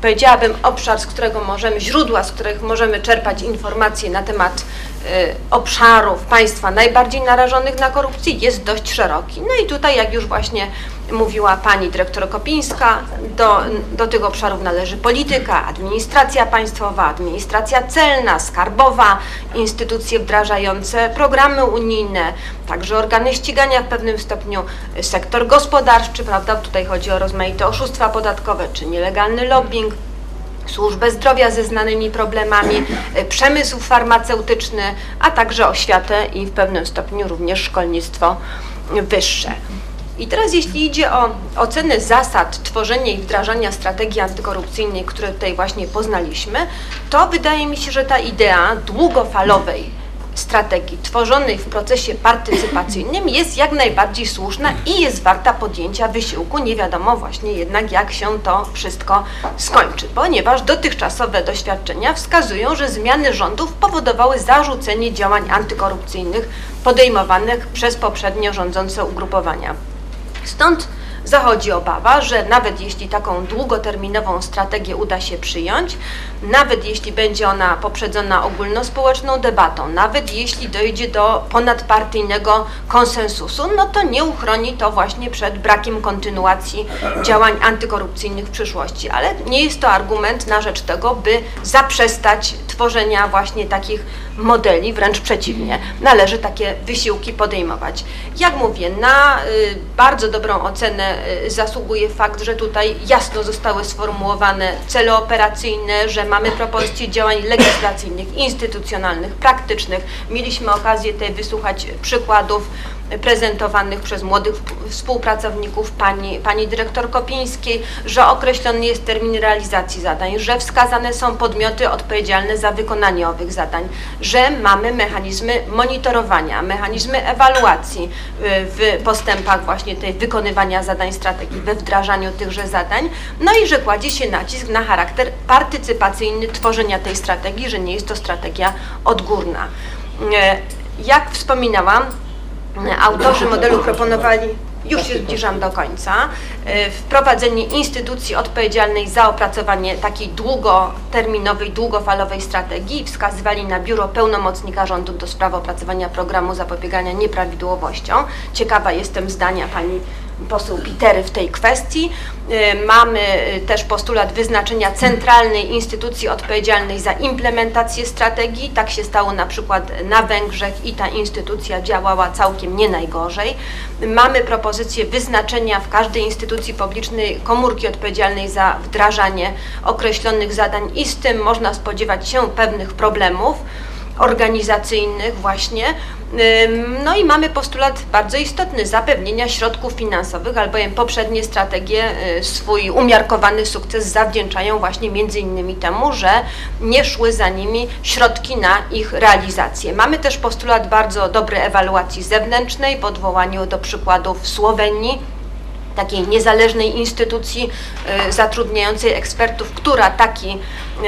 powiedziałabym obszar, z którego możemy, źródła, z których możemy czerpać informacje na temat e, obszarów państwa najbardziej narażonych na korupcję jest dość szeroki. No i tutaj, jak już właśnie mówiła pani dyrektor Kopińska, do, do tych obszarów należy polityka, administracja państwowa, administracja celna, skarbowa, instytucje wdrażające programy unijne, także organy ścigania w pewnym stopniu, sektor gospodarczy, prawda, tutaj chodzi o rozmaite oszustwa podatkowe czy nielegalny lobbying, służbę zdrowia ze znanymi problemami, y, przemysł farmaceutyczny, a także oświatę i w pewnym stopniu również szkolnictwo wyższe. I teraz jeśli idzie o ocenę zasad tworzenia i wdrażania strategii antykorupcyjnej, które tutaj właśnie poznaliśmy, to wydaje mi się, że ta idea długofalowej strategii tworzonej w procesie partycypacyjnym jest jak najbardziej słuszna i jest warta podjęcia wysiłku. Nie wiadomo właśnie jednak, jak się to wszystko skończy, ponieważ dotychczasowe doświadczenia wskazują, że zmiany rządów powodowały zarzucenie działań antykorupcyjnych podejmowanych przez poprzednio rządzące ugrupowania. Stąd zachodzi obawa, że nawet jeśli taką długoterminową strategię uda się przyjąć, nawet jeśli będzie ona poprzedzona ogólnospołeczną debatą, nawet jeśli dojdzie do ponadpartyjnego konsensusu, no to nie uchroni to właśnie przed brakiem kontynuacji działań antykorupcyjnych w przyszłości. Ale nie jest to argument na rzecz tego, by zaprzestać tworzenia właśnie takich modeli, wręcz przeciwnie. Należy takie wysiłki podejmować. Jak mówię, na y, bardzo dobrą ocenę y, zasługuje fakt, że tutaj jasno zostały sformułowane cele operacyjne, że mamy propozycje działań legislacyjnych, instytucjonalnych, praktycznych. Mieliśmy okazję tutaj wysłuchać przykładów prezentowanych przez młodych współpracowników pani, pani dyrektor Kopińskiej, że określony jest termin realizacji zadań, że wskazane są podmioty odpowiedzialne za wykonanie owych zadań, że mamy mechanizmy monitorowania, mechanizmy ewaluacji y, w postępach właśnie tej wykonywania zadań strategii, we wdrażaniu tychże zadań, no i że kładzie się nacisk na charakter partycypacyjny tworzenia tej strategii, że nie jest to strategia odgórna. Y, Jak wspominałam, autorzy modelu proponowali już się zbliżam do końca, y, wprowadzenie instytucji odpowiedzialnej za opracowanie takiej długoterminowej, długofalowej strategii. Wskazywali na Biuro Pełnomocnika Rządu do spraw opracowania programu zapobiegania nieprawidłowościom. Ciekawa jestem zdania pani poseł Pitery w tej kwestii. Y, Mamy y, też postulat wyznaczenia centralnej instytucji odpowiedzialnej za implementację strategii. Tak się stało na przykład na Węgrzech i ta instytucja działała całkiem nie najgorzej. Mamy propozycję wyznaczenia w każdej instytucji publicznej komórki odpowiedzialnej za wdrażanie określonych zadań i z tym można spodziewać się pewnych problemów organizacyjnych właśnie. No i mamy postulat bardzo istotny zapewnienia środków finansowych, albowiem poprzednie strategie y, swój umiarkowany sukces zawdzięczają właśnie między innymi temu, że nie szły za nimi środki na ich realizację. Mamy też postulat bardzo dobrej ewaluacji zewnętrznej w odwołaniu do przykładów Słowenii, takiej niezależnej instytucji y, zatrudniającej ekspertów, która taki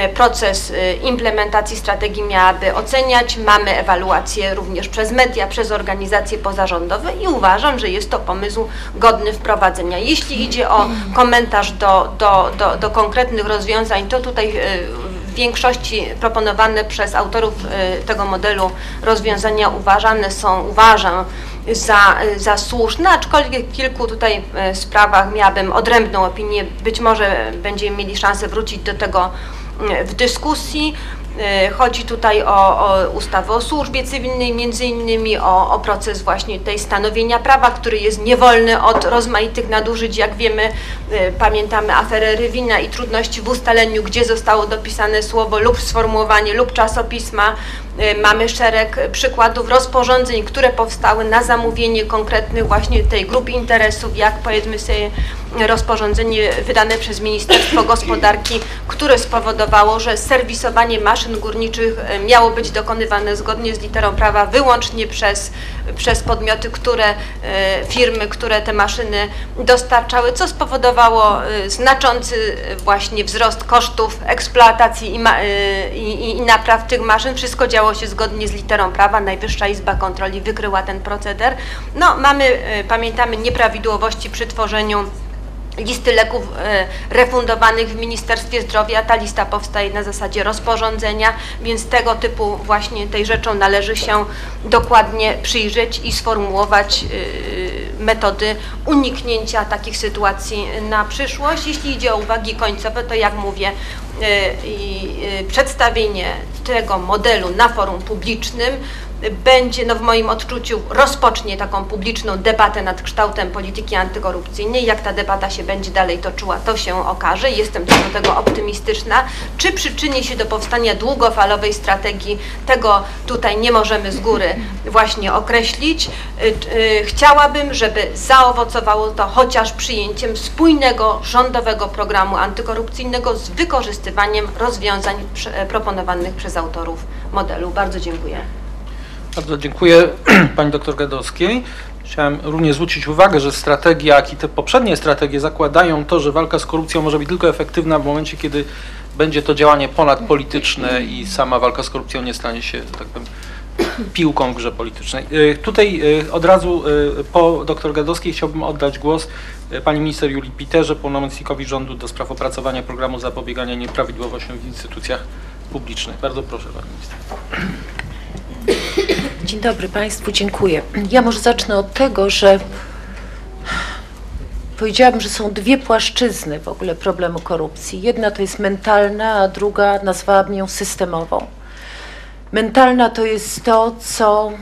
y, proces y, implementacji strategii miałaby oceniać. Mamy ewaluację również przez media, przez organizacje pozarządowe i uważam, że jest to pomysł godny wprowadzenia. Jeśli idzie o komentarz do, do, do, do konkretnych rozwiązań, to tutaj w większości proponowane przez autorów tego modelu rozwiązania uważane są, uważam, za, za słuszne, aczkolwiek w kilku tutaj e, sprawach miałabym odrębną opinię. Być może będziemy mieli szansę wrócić do tego w dyskusji. E, Chodzi tutaj o, o ustawę o służbie cywilnej, między innymi o, o proces właśnie tej stanowienia prawa, który jest niewolny od rozmaitych nadużyć. Jak wiemy, e, pamiętamy aferę Rywina i trudności w ustaleniu, gdzie zostało dopisane słowo lub sformułowanie lub czasopisma. E, Mamy szereg przykładów rozporządzeń, które powstały na zamówienie konkretnych właśnie tej grup interesów, jak powiedzmy sobie rozporządzenie wydane przez Ministerstwo [COUGHS] Gospodarki, które spowodowało, że serwisowanie maszyn górniczych e, miało być dokonywane zgodnie z literą prawa wyłącznie przez, przez podmioty, które, e, firmy, które te maszyny dostarczały, co spowodowało znaczący właśnie wzrost kosztów eksploatacji i, i, i, napraw tych maszyn. Wszystko działo się zgodnie z literą prawa. Najwyższa Izba Kontroli wykryła ten proceder. No, mamy, pamiętamy nieprawidłowości przy tworzeniu listy leków e, refundowanych w Ministerstwie Zdrowia. Ta lista powstaje na zasadzie rozporządzenia, więc tego typu właśnie tej rzeczą należy się dokładnie przyjrzeć i sformułować e, metody uniknięcia takich sytuacji na przyszłość. Jeśli idzie o uwagi końcowe, to jak mówię, e, przedstawienie tego modelu na forum publicznym będzie, no w moim odczuciu, rozpocznie taką publiczną debatę nad kształtem polityki antykorupcyjnej. Jak ta debata się będzie dalej toczyła, to się okaże. Jestem co do tego optymistyczna. Czy przyczyni się do powstania długofalowej strategii, tego tutaj nie możemy z góry właśnie określić. Chciałabym, żeby zaowocowało to chociaż przyjęciem spójnego rządowego programu antykorupcyjnego z wykorzystywaniem rozwiązań proponowanych przez autorów modelu. Bardzo dziękuję. Bardzo dziękuję [CLEARS THROAT] Pani doktor Gadowskiej. Chciałem również zwrócić uwagę, że strategia, jak i te poprzednie strategie zakładają to, że walka z korupcją może być tylko efektywna w momencie, kiedy będzie to działanie ponadpolityczne i sama walka z korupcją nie stanie się, tak powiem, [CLEARS THROAT] piłką w grze politycznej. Y, Tutaj y, od razu y, po doktor Gadowskiej chciałbym oddać głos pani minister Julii Piterze, pełnomocnikowi rządu do spraw opracowania programu zapobiegania nieprawidłowościom w instytucjach publicznych. Bardzo proszę pani minister. Dzień dobry Państwu, dziękuję. Ja może zacznę od tego, że powiedziałabym, że są dwie płaszczyzny w ogóle problemu korupcji. Jedna to jest mentalna, a druga nazwałabym ją systemową. Mentalna to jest to, co,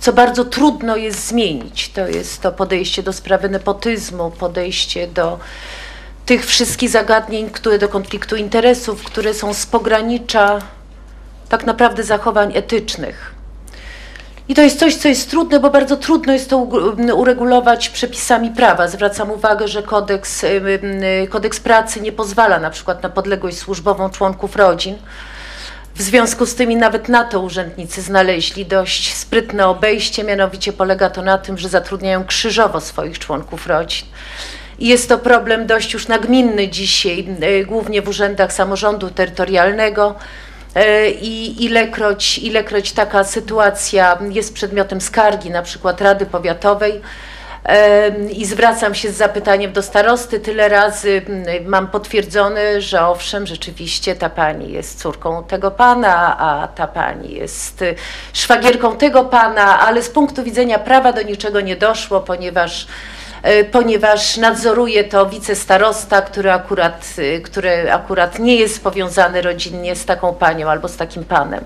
co bardzo trudno jest zmienić. To jest to podejście do sprawy nepotyzmu, podejście do tych wszystkich zagadnień, które do konfliktu interesów, które są z pogranicza tak naprawdę zachowań etycznych. I to jest coś, co jest trudne, bo bardzo trudno jest to uregulować przepisami prawa. Zwracam uwagę, że kodeks, kodeks pracy nie pozwala na przykład na podległość służbową członków rodzin. W związku z tym nawet na to urzędnicy znaleźli dość sprytne obejście, mianowicie polega to na tym, że zatrudniają krzyżowo swoich członków rodzin. I jest to problem dość już nagminny dzisiaj, głównie w urzędach samorządu terytorialnego, i ilekroć, ilekroć taka sytuacja jest przedmiotem skargi, na przykład Rady Powiatowej, I zwracam się z zapytaniem do starosty. Tyle razy mam potwierdzone, że owszem, rzeczywiście ta pani jest córką tego pana, a ta pani jest y, szwagierką tego pana, ale z punktu widzenia prawa do niczego nie doszło, ponieważ e, ponieważ nadzoruje to wicestarosta, który akurat, y, który akurat nie jest powiązany rodzinnie z taką panią albo z takim panem.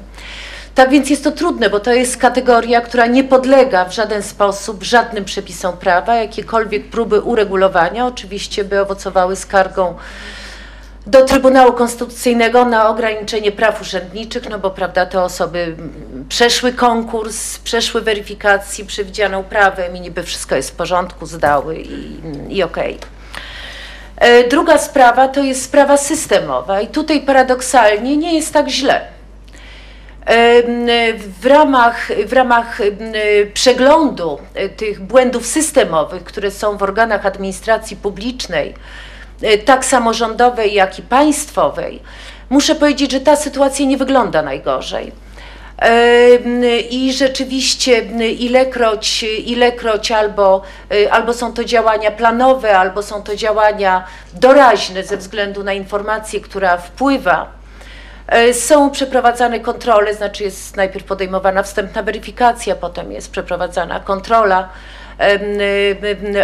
Tak więc jest to trudne, bo to jest kategoria, która nie podlega w żaden sposób żadnym przepisom prawa. Jakiekolwiek próby uregulowania oczywiście by owocowały skargą do Trybunału Konstytucyjnego na ograniczenie praw urzędniczych, no bo prawda, te osoby mm, przeszły konkurs, przeszły weryfikacji przewidzianą prawem i niby wszystko jest w porządku, zdały i, i okej. E, Druga sprawa to jest sprawa systemowa i tutaj paradoksalnie nie jest tak źle. Em, W ramach, w ramach przeglądu e, tych błędów systemowych, które są w organach administracji publicznej, e, tak samorządowej, jak i państwowej, muszę powiedzieć, że ta sytuacja nie wygląda najgorzej. Em, I rzeczywiście ilekroć, ilekroć albo, y, albo są to działania planowe, albo są to działania doraźne ze względu na informację, która wpływa Są przeprowadzane kontrole, znaczy jest najpierw podejmowana wstępna weryfikacja, potem jest przeprowadzana kontrola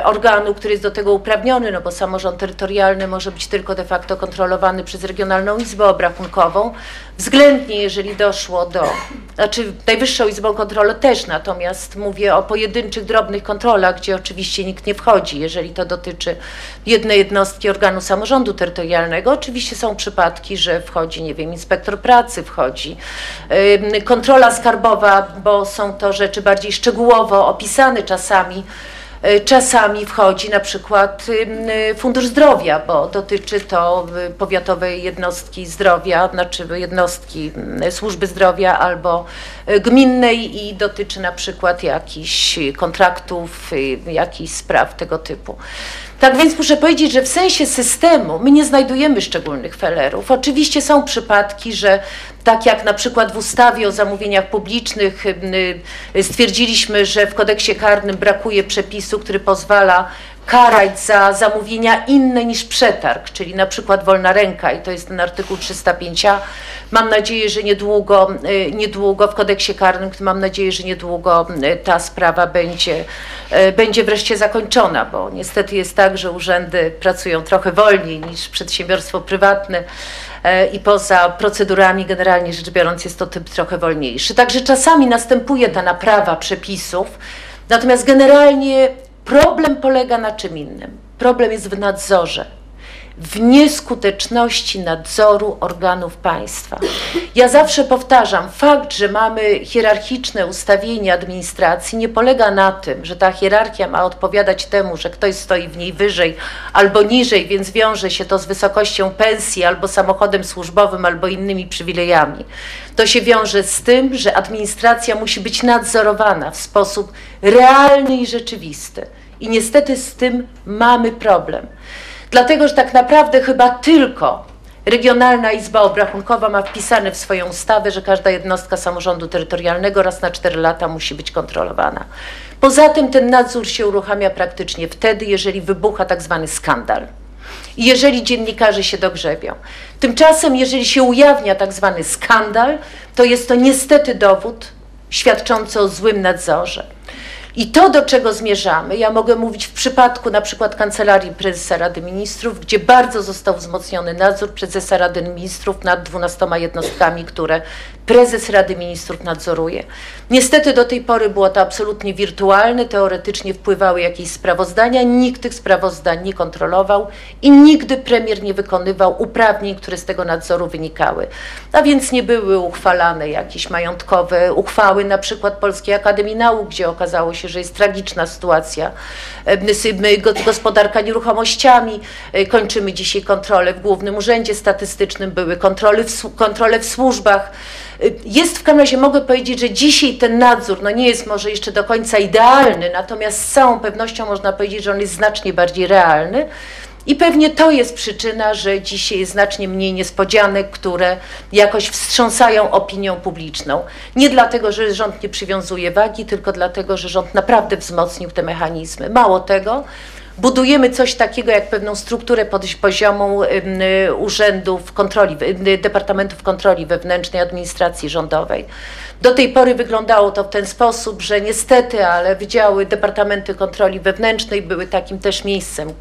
organu, który jest do tego uprawniony, no bo samorząd terytorialny może być tylko de facto kontrolowany przez Regionalną Izbę Obrachunkową, względnie jeżeli doszło do, znaczy Najwyższą Izbą Kontroli też, natomiast mówię o pojedynczych, drobnych kontrolach, gdzie oczywiście nikt nie wchodzi, jeżeli to dotyczy jednej jednostki organu samorządu terytorialnego. Oczywiście są przypadki, że wchodzi, nie wiem, inspektor pracy, wchodzi kontrola skarbowa, bo są to rzeczy bardziej szczegółowo opisane czasami, Czasami wchodzi na przykład ym, y, Fundusz Zdrowia, bo dotyczy to y, powiatowej jednostki zdrowia, znaczy jednostki y, służby zdrowia albo y, gminnej i dotyczy na przykład jakichś kontraktów, y, jakichś spraw tego typu. Tak więc muszę powiedzieć, że w sensie systemu my nie znajdujemy szczególnych felerów. Oczywiście są przypadki, że tak jak na przykład w ustawie o zamówieniach publicznych y, y, stwierdziliśmy, że w kodeksie karnym brakuje przepisu, który pozwala karać za zamówienia inne niż przetarg, czyli na przykład wolna ręka i to jest ten artykuł 305a. Mam nadzieję, że niedługo, y, niedługo w kodeksie karnym, mam nadzieję, że niedługo y, ta sprawa będzie, y, będzie wreszcie zakończona, bo niestety jest tak, że urzędy pracują trochę wolniej niż przedsiębiorstwo prywatne i poza procedurami generalnie rzecz biorąc jest to typ trochę wolniejszy. Także czasami następuje ta naprawa przepisów, natomiast generalnie Problem polega na czym innym. Problem jest w nadzorze, w nieskuteczności nadzoru organów państwa. Ja zawsze powtarzam, fakt, że mamy hierarchiczne ustawienie administracji nie polega na tym, że ta hierarchia ma odpowiadać temu, że ktoś stoi w niej wyżej albo niżej, więc wiąże się to z wysokością pensji albo samochodem służbowym albo innymi przywilejami. To się wiąże z tym, że administracja musi być nadzorowana w sposób realny i rzeczywisty. I niestety z tym mamy problem. Dlatego, że tak naprawdę chyba tylko Regionalna Izba Obrachunkowa ma wpisane w swoją ustawę, że każda jednostka samorządu terytorialnego raz na 4 lata musi być kontrolowana. Poza tym ten nadzór się uruchamia praktycznie wtedy, jeżeli wybucha tak zwany skandal. I jeżeli dziennikarze się dogrzebią. Tymczasem, jeżeli się ujawnia tak zwany skandal, to jest to niestety dowód świadczący o złym nadzorze. I to, do czego zmierzamy, ja mogę mówić w przypadku na przykład Kancelarii Prezesa Rady Ministrów, gdzie bardzo został wzmocniony nadzór Prezesa Rady Ministrów nad 12 jednostkami, które Prezes Rady Ministrów nadzoruje. Niestety do tej pory było to absolutnie wirtualne, teoretycznie wpływały jakieś sprawozdania, nikt tych sprawozdań nie kontrolował i nigdy premier nie wykonywał uprawnień, które z tego nadzoru wynikały. A więc nie były uchwalane jakieś majątkowe uchwały, na przykład Polskiej Akademii Nauk, gdzie okazało się, że jest tragiczna sytuacja, e, gospodarka nieruchomościami. E, Kończymy dzisiaj kontrolę w Głównym Urzędzie Statystycznym, były kontrole w, kontrole w służbach. E, Jest w każdym razie, mogę powiedzieć, że dzisiaj ten nadzór no nie jest może jeszcze do końca idealny, natomiast z całą pewnością można powiedzieć, że on jest znacznie bardziej realny. I pewnie to jest przyczyna, że dzisiaj jest znacznie mniej niespodzianek, które jakoś wstrząsają opinią publiczną. Nie dlatego, że rząd nie przywiązuje wagi, tylko dlatego, że rząd naprawdę wzmocnił te mechanizmy. Mało tego, budujemy coś takiego jak pewną strukturę poziomą urzędów kontroli, Departamentów Kontroli Wewnętrznej Administracji Rządowej. Do tej pory wyglądało to w ten sposób, że niestety, ale wydziały Departamenty Kontroli Wewnętrznej były takim też miejscem,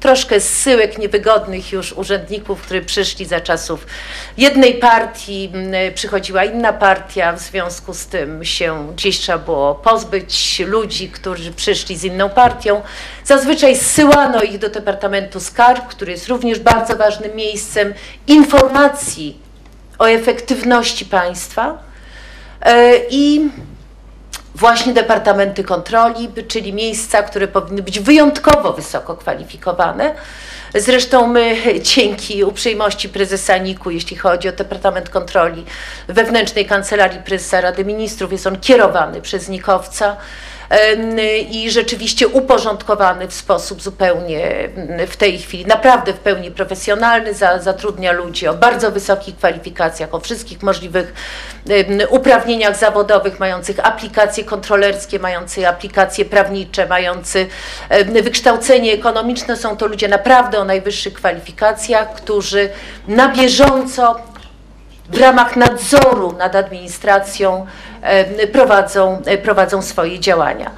troszkę zsyłek niewygodnych już urzędników, którzy przyszli za czasów jednej partii, przychodziła inna partia, w związku z tym się gdzieś trzeba było pozbyć ludzi, którzy przyszli z inną partią. Zazwyczaj zsyłano ich do Departamentu Skarb, który jest również bardzo ważnym miejscem informacji o efektywności państwa e, i właśnie departamenty kontroli, czyli miejsca, które powinny być wyjątkowo wysoko kwalifikowane. Zresztą my [LAUGHS] dzięki uprzejmości prezesa NIK-u, jeśli chodzi o Departament Kontroli Wewnętrznej Kancelarii Prezesa Rady Ministrów, jest on kierowany przez nikowca i rzeczywiście uporządkowany w sposób zupełnie w tej chwili naprawdę w pełni profesjonalny, zatrudnia ludzi o bardzo wysokich kwalifikacjach, o wszystkich możliwych uprawnieniach zawodowych, mających aplikacje kontrolerskie, mających aplikacje prawnicze, mający wykształcenie ekonomiczne. Są to ludzie naprawdę o najwyższych kwalifikacjach, którzy na bieżąco w ramach nadzoru nad administracją prowadzą, prowadzą swoje działania.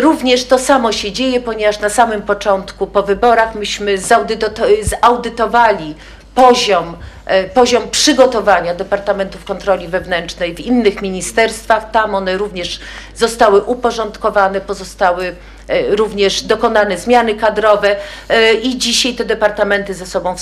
Również to samo się dzieje, ponieważ na samym początku po wyborach myśmy zaudytowali poziom, e, poziom przygotowania Departamentów Kontroli Wewnętrznej w innych ministerstwach. Tam one również zostały uporządkowane, pozostały E, również dokonane zmiany kadrowe e, i dzisiaj te departamenty ze sobą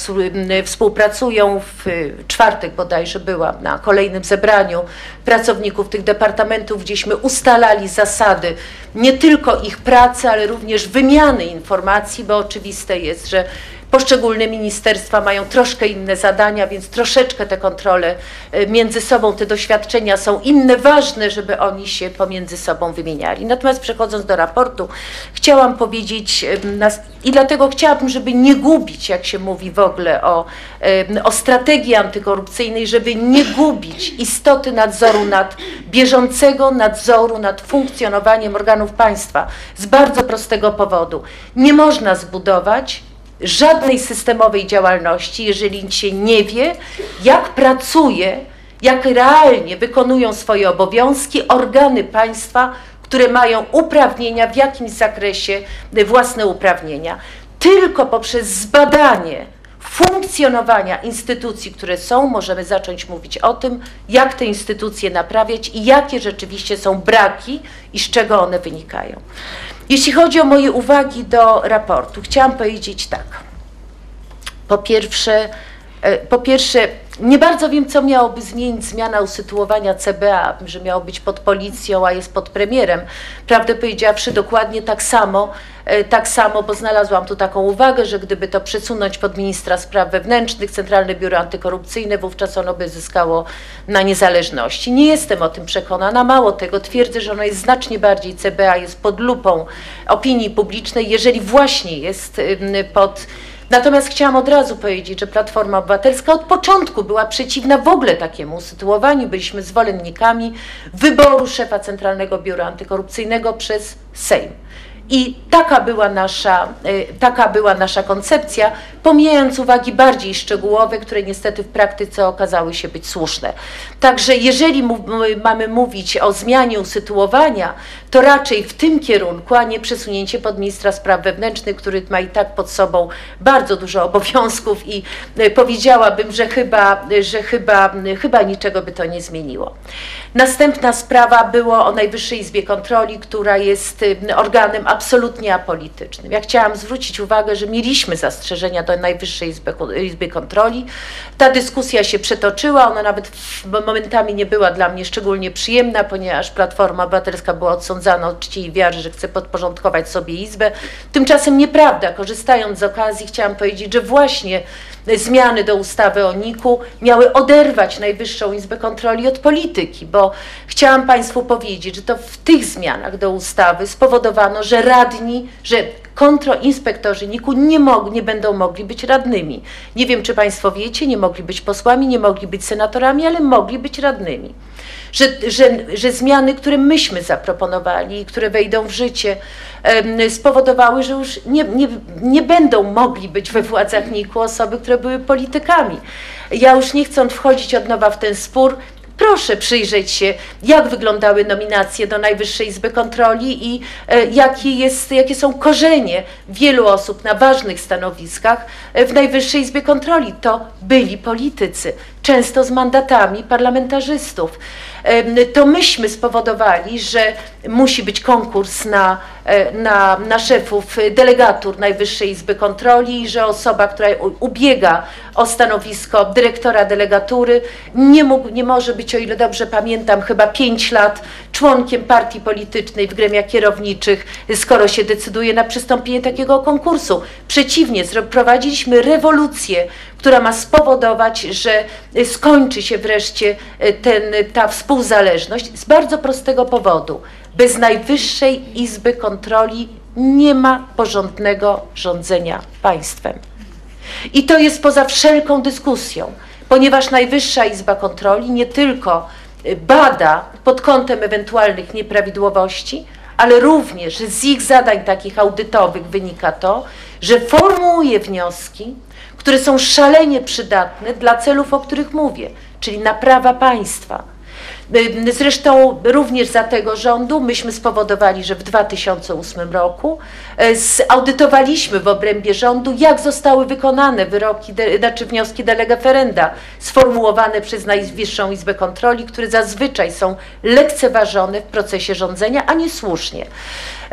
współpracują. W czwartek bodajże byłam na kolejnym zebraniu pracowników tych departamentów, gdzieśmy ustalali zasady nie tylko ich pracy, ale również wymiany informacji, bo oczywiste jest, że Poszczególne ministerstwa mają troszkę inne zadania, więc troszeczkę te kontrole e, między sobą, te doświadczenia są inne, ważne, żeby oni się pomiędzy sobą wymieniali. Natomiast przechodząc do raportu, chciałam powiedzieć i dlatego chciałabym, żeby nie gubić, jak się mówi w ogóle o, o strategii antykorupcyjnej, żeby nie gubić istoty nadzoru nad bieżącego nadzoru nad funkcjonowaniem organów państwa z bardzo prostego powodu. Nie można zbudować żadnej systemowej działalności, jeżeli się nie wie, jak pracuje, jak realnie wykonują swoje obowiązki organy państwa, które mają uprawnienia w jakimś zakresie, własne uprawnienia. Tylko poprzez zbadanie funkcjonowania instytucji, które są, możemy zacząć mówić o tym, jak te instytucje naprawiać i jakie rzeczywiście są braki i z czego one wynikają. Jeśli chodzi o moje uwagi do raportu, chciałam powiedzieć tak. Po pierwsze, e, po pierwsze, nie bardzo wiem, co miałoby zmienić zmiana usytuowania CBA, że miało być pod policją, a jest pod premierem. Prawdę powiedziawszy, dokładnie tak samo, e, tak samo, bo znalazłam tu taką uwagę, że gdyby to przesunąć pod ministra spraw wewnętrznych, Centralne Biuro Antykorupcyjne, wówczas ono by zyskało na niezależności. Nie jestem o tym przekonana. Mało tego, twierdzę, że ono jest znacznie bardziej, CBA jest pod lupą opinii publicznej, jeżeli właśnie jest pod Natomiast chciałam od razu powiedzieć, że Platforma Obywatelska od początku była przeciwna w ogóle takiemu usytuowaniu. Byliśmy zwolennikami wyboru szefa Centralnego Biura Antykorupcyjnego przez Sejm. I taka była, nasza, y, taka była nasza koncepcja, pomijając uwagi bardziej szczegółowe, które niestety w praktyce okazały się być słuszne. Także jeżeli mamy mówić o zmianie usytuowania, to raczej w tym kierunku, a nie przesunięcie pod ministra spraw wewnętrznych, który ma i tak pod sobą bardzo dużo obowiązków i y, powiedziałabym, że chyba, że chyba, chyba niczego by to nie zmieniło. Następna sprawa było o Najwyższej Izbie Kontroli, która jest y, organem absolutnie apolitycznym. Ja chciałam zwrócić uwagę, że mieliśmy zastrzeżenia do Najwyższej Izby, Izby Kontroli. Ta dyskusja się przetoczyła, ona nawet momentami nie była dla mnie szczególnie przyjemna, ponieważ Platforma Obywatelska była odsądzana od czci i wiary, że chce podporządkować sobie Izbę. Tymczasem nieprawda, korzystając z okazji chciałam powiedzieć, że właśnie zmiany do ustawy o NIK-u miały oderwać Najwyższą Izbę Kontroli od polityki, bo chciałam Państwu powiedzieć, że to w tych zmianach do ustawy spowodowano, że radni, że kontroinspektorzy NIK-u nie, mog, nie będą mogli być radnymi. Nie wiem, czy Państwo wiecie, nie mogli być posłami, nie mogli być senatorami, ale mogli być radnymi. Że, że, że zmiany, które myśmy zaproponowali i które wejdą w życie, spowodowały, że już nie, nie, nie będą mogli być we władzach NIK-u osoby, które były politykami. Ja już nie chcąc wchodzić od nowa w ten spór, Proszę przyjrzeć się, jak wyglądały nominacje do Najwyższej Izby Kontroli i e, jakie, jest, jakie są korzenie wielu osób na ważnych stanowiskach e, w Najwyższej Izbie Kontroli. To byli politycy, często z mandatami parlamentarzystów. To myśmy spowodowali, że musi być konkurs na, na, na szefów e, delegatur Najwyższej Izby Kontroli że osoba, która ubiega o stanowisko dyrektora delegatury nie, mógł, nie może być, o ile dobrze pamiętam, chyba pięć lat członkiem partii politycznej w gremiach kierowniczych, skoro się decyduje na przystąpienie takiego konkursu. Przeciwnie, prowadziliśmy rewolucję, która ma spowodować, że skończy się wreszcie y, ten, ta współzależność z bardzo prostego powodu. Bez Najwyższej Izby Kontroli nie ma porządnego rządzenia państwem. I to jest poza wszelką dyskusją, ponieważ Najwyższa Izba Kontroli nie tylko y, bada pod kątem ewentualnych nieprawidłowości, ale również z ich zadań takich audytowych wynika to, że formułuje wnioski, które są szalenie przydatne dla celów, o których mówię, czyli naprawa państwa. Y, Zresztą również za tego rządu myśmy spowodowali, że w 2008 roku e, zaudytowaliśmy w obrębie rządu, jak zostały wykonane wyroki, znaczy wnioski de lege ferenda sformułowane przez Najwyższą Izbę Kontroli, które zazwyczaj są lekceważone w procesie rządzenia, a nie słusznie.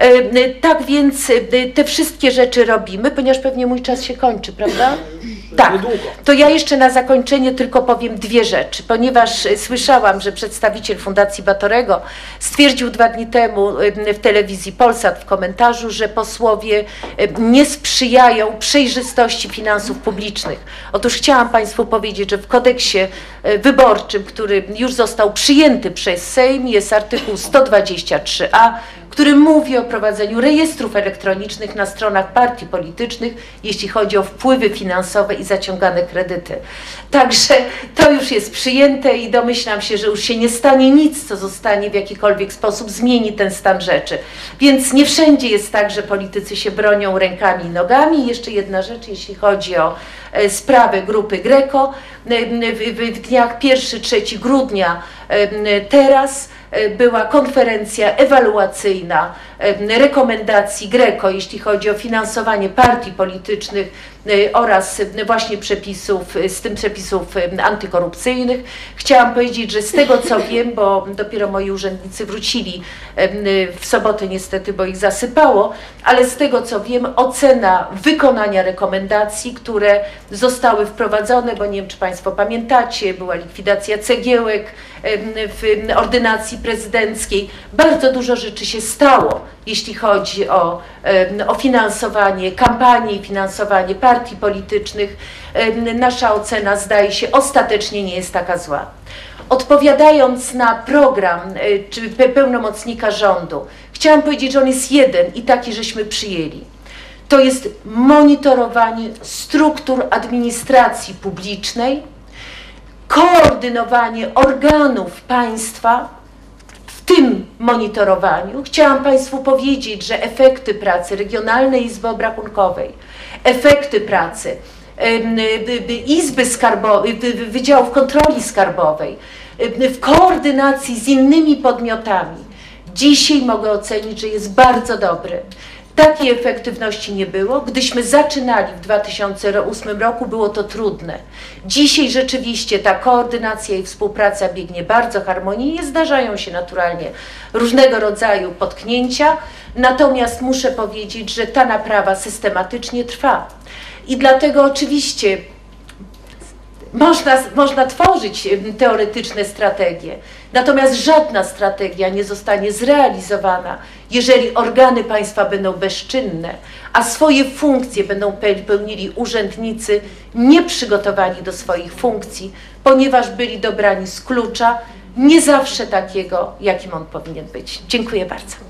Y, Tak więc y, te wszystkie rzeczy robimy, ponieważ pewnie mój czas się kończy, prawda? [LAUGHS] Tak. Niedługo. To ja jeszcze na zakończenie tylko powiem dwie rzeczy, ponieważ e, słyszałam, że przedstawiciel Fundacji Batorego stwierdził dwa dni temu e, w telewizji Polsat w komentarzu, że posłowie e, nie sprzyjają przejrzystości finansów publicznych. Otóż chciałam Państwu powiedzieć, że w kodeksie wyborczym, który już został przyjęty przez Sejm, jest artykuł 123a, który mówi o prowadzeniu rejestrów elektronicznych na stronach partii politycznych, jeśli chodzi o wpływy finansowe i zaciągane kredyty. Także to już jest przyjęte i domyślam się, że już się nie stanie nic, co zostanie w jakikolwiek sposób zmieni ten stan rzeczy. Więc nie wszędzie jest tak, że politycy się bronią rękami i nogami. Jeszcze jedna rzecz, jeśli chodzi o e, sprawę grupy Greco. E, W, dniach 1-3 grudnia teraz e, była konferencja ewaluacyjna rekomendacji Greco, jeśli chodzi o finansowanie partii politycznych oraz e, właśnie przepisów, e, z tym przepisów antykorupcyjnych. Chciałam powiedzieć, że z tego co [LAUGHS] wiem, bo dopiero moi urzędnicy wrócili w sobotę niestety, bo ich zasypało, ale z tego co wiem, ocena wykonania rekomendacji, które zostały wprowadzone, bo nie wiem czy Państwo pamiętacie, była likwidacja cegiełek w ordynacji prezydenckiej. Bardzo dużo rzeczy się stało, jeśli chodzi o, o finansowanie kampanii, finansowanie partii politycznych. Em, Nasza ocena zdaje się ostatecznie nie jest taka zła. Odpowiadając na program y, czy pe- pełnomocnika rządu, chciałam powiedzieć, że on jest jeden i taki żeśmy przyjęli. To jest monitorowanie struktur administracji publicznej, koordynowanie organów państwa w tym monitorowaniu. Chciałam Państwu powiedzieć, że efekty pracy Regionalnej Izby Obrachunkowej, efekty pracy y, Izby Skarbowej, y, Wydziałów Kontroli Skarbowej, w koordynacji z innymi podmiotami, dzisiaj mogę ocenić, że jest bardzo dobry. Takiej efektywności nie było. Gdyśmy zaczynali w 2008 roku, było to trudne. Dzisiaj rzeczywiście ta koordynacja i współpraca biegnie bardzo harmonijnie. Zdarzają się naturalnie różnego rodzaju potknięcia, natomiast muszę powiedzieć, że ta naprawa systematycznie trwa. I dlatego oczywiście można, można tworzyć teoretyczne strategie, natomiast żadna strategia nie zostanie zrealizowana, jeżeli organy państwa będą bezczynne, a swoje funkcje będą pe- pełnili urzędnicy nieprzygotowani do swoich funkcji, ponieważ byli dobrani z klucza, nie zawsze takiego, jakim on powinien być. Dziękuję bardzo.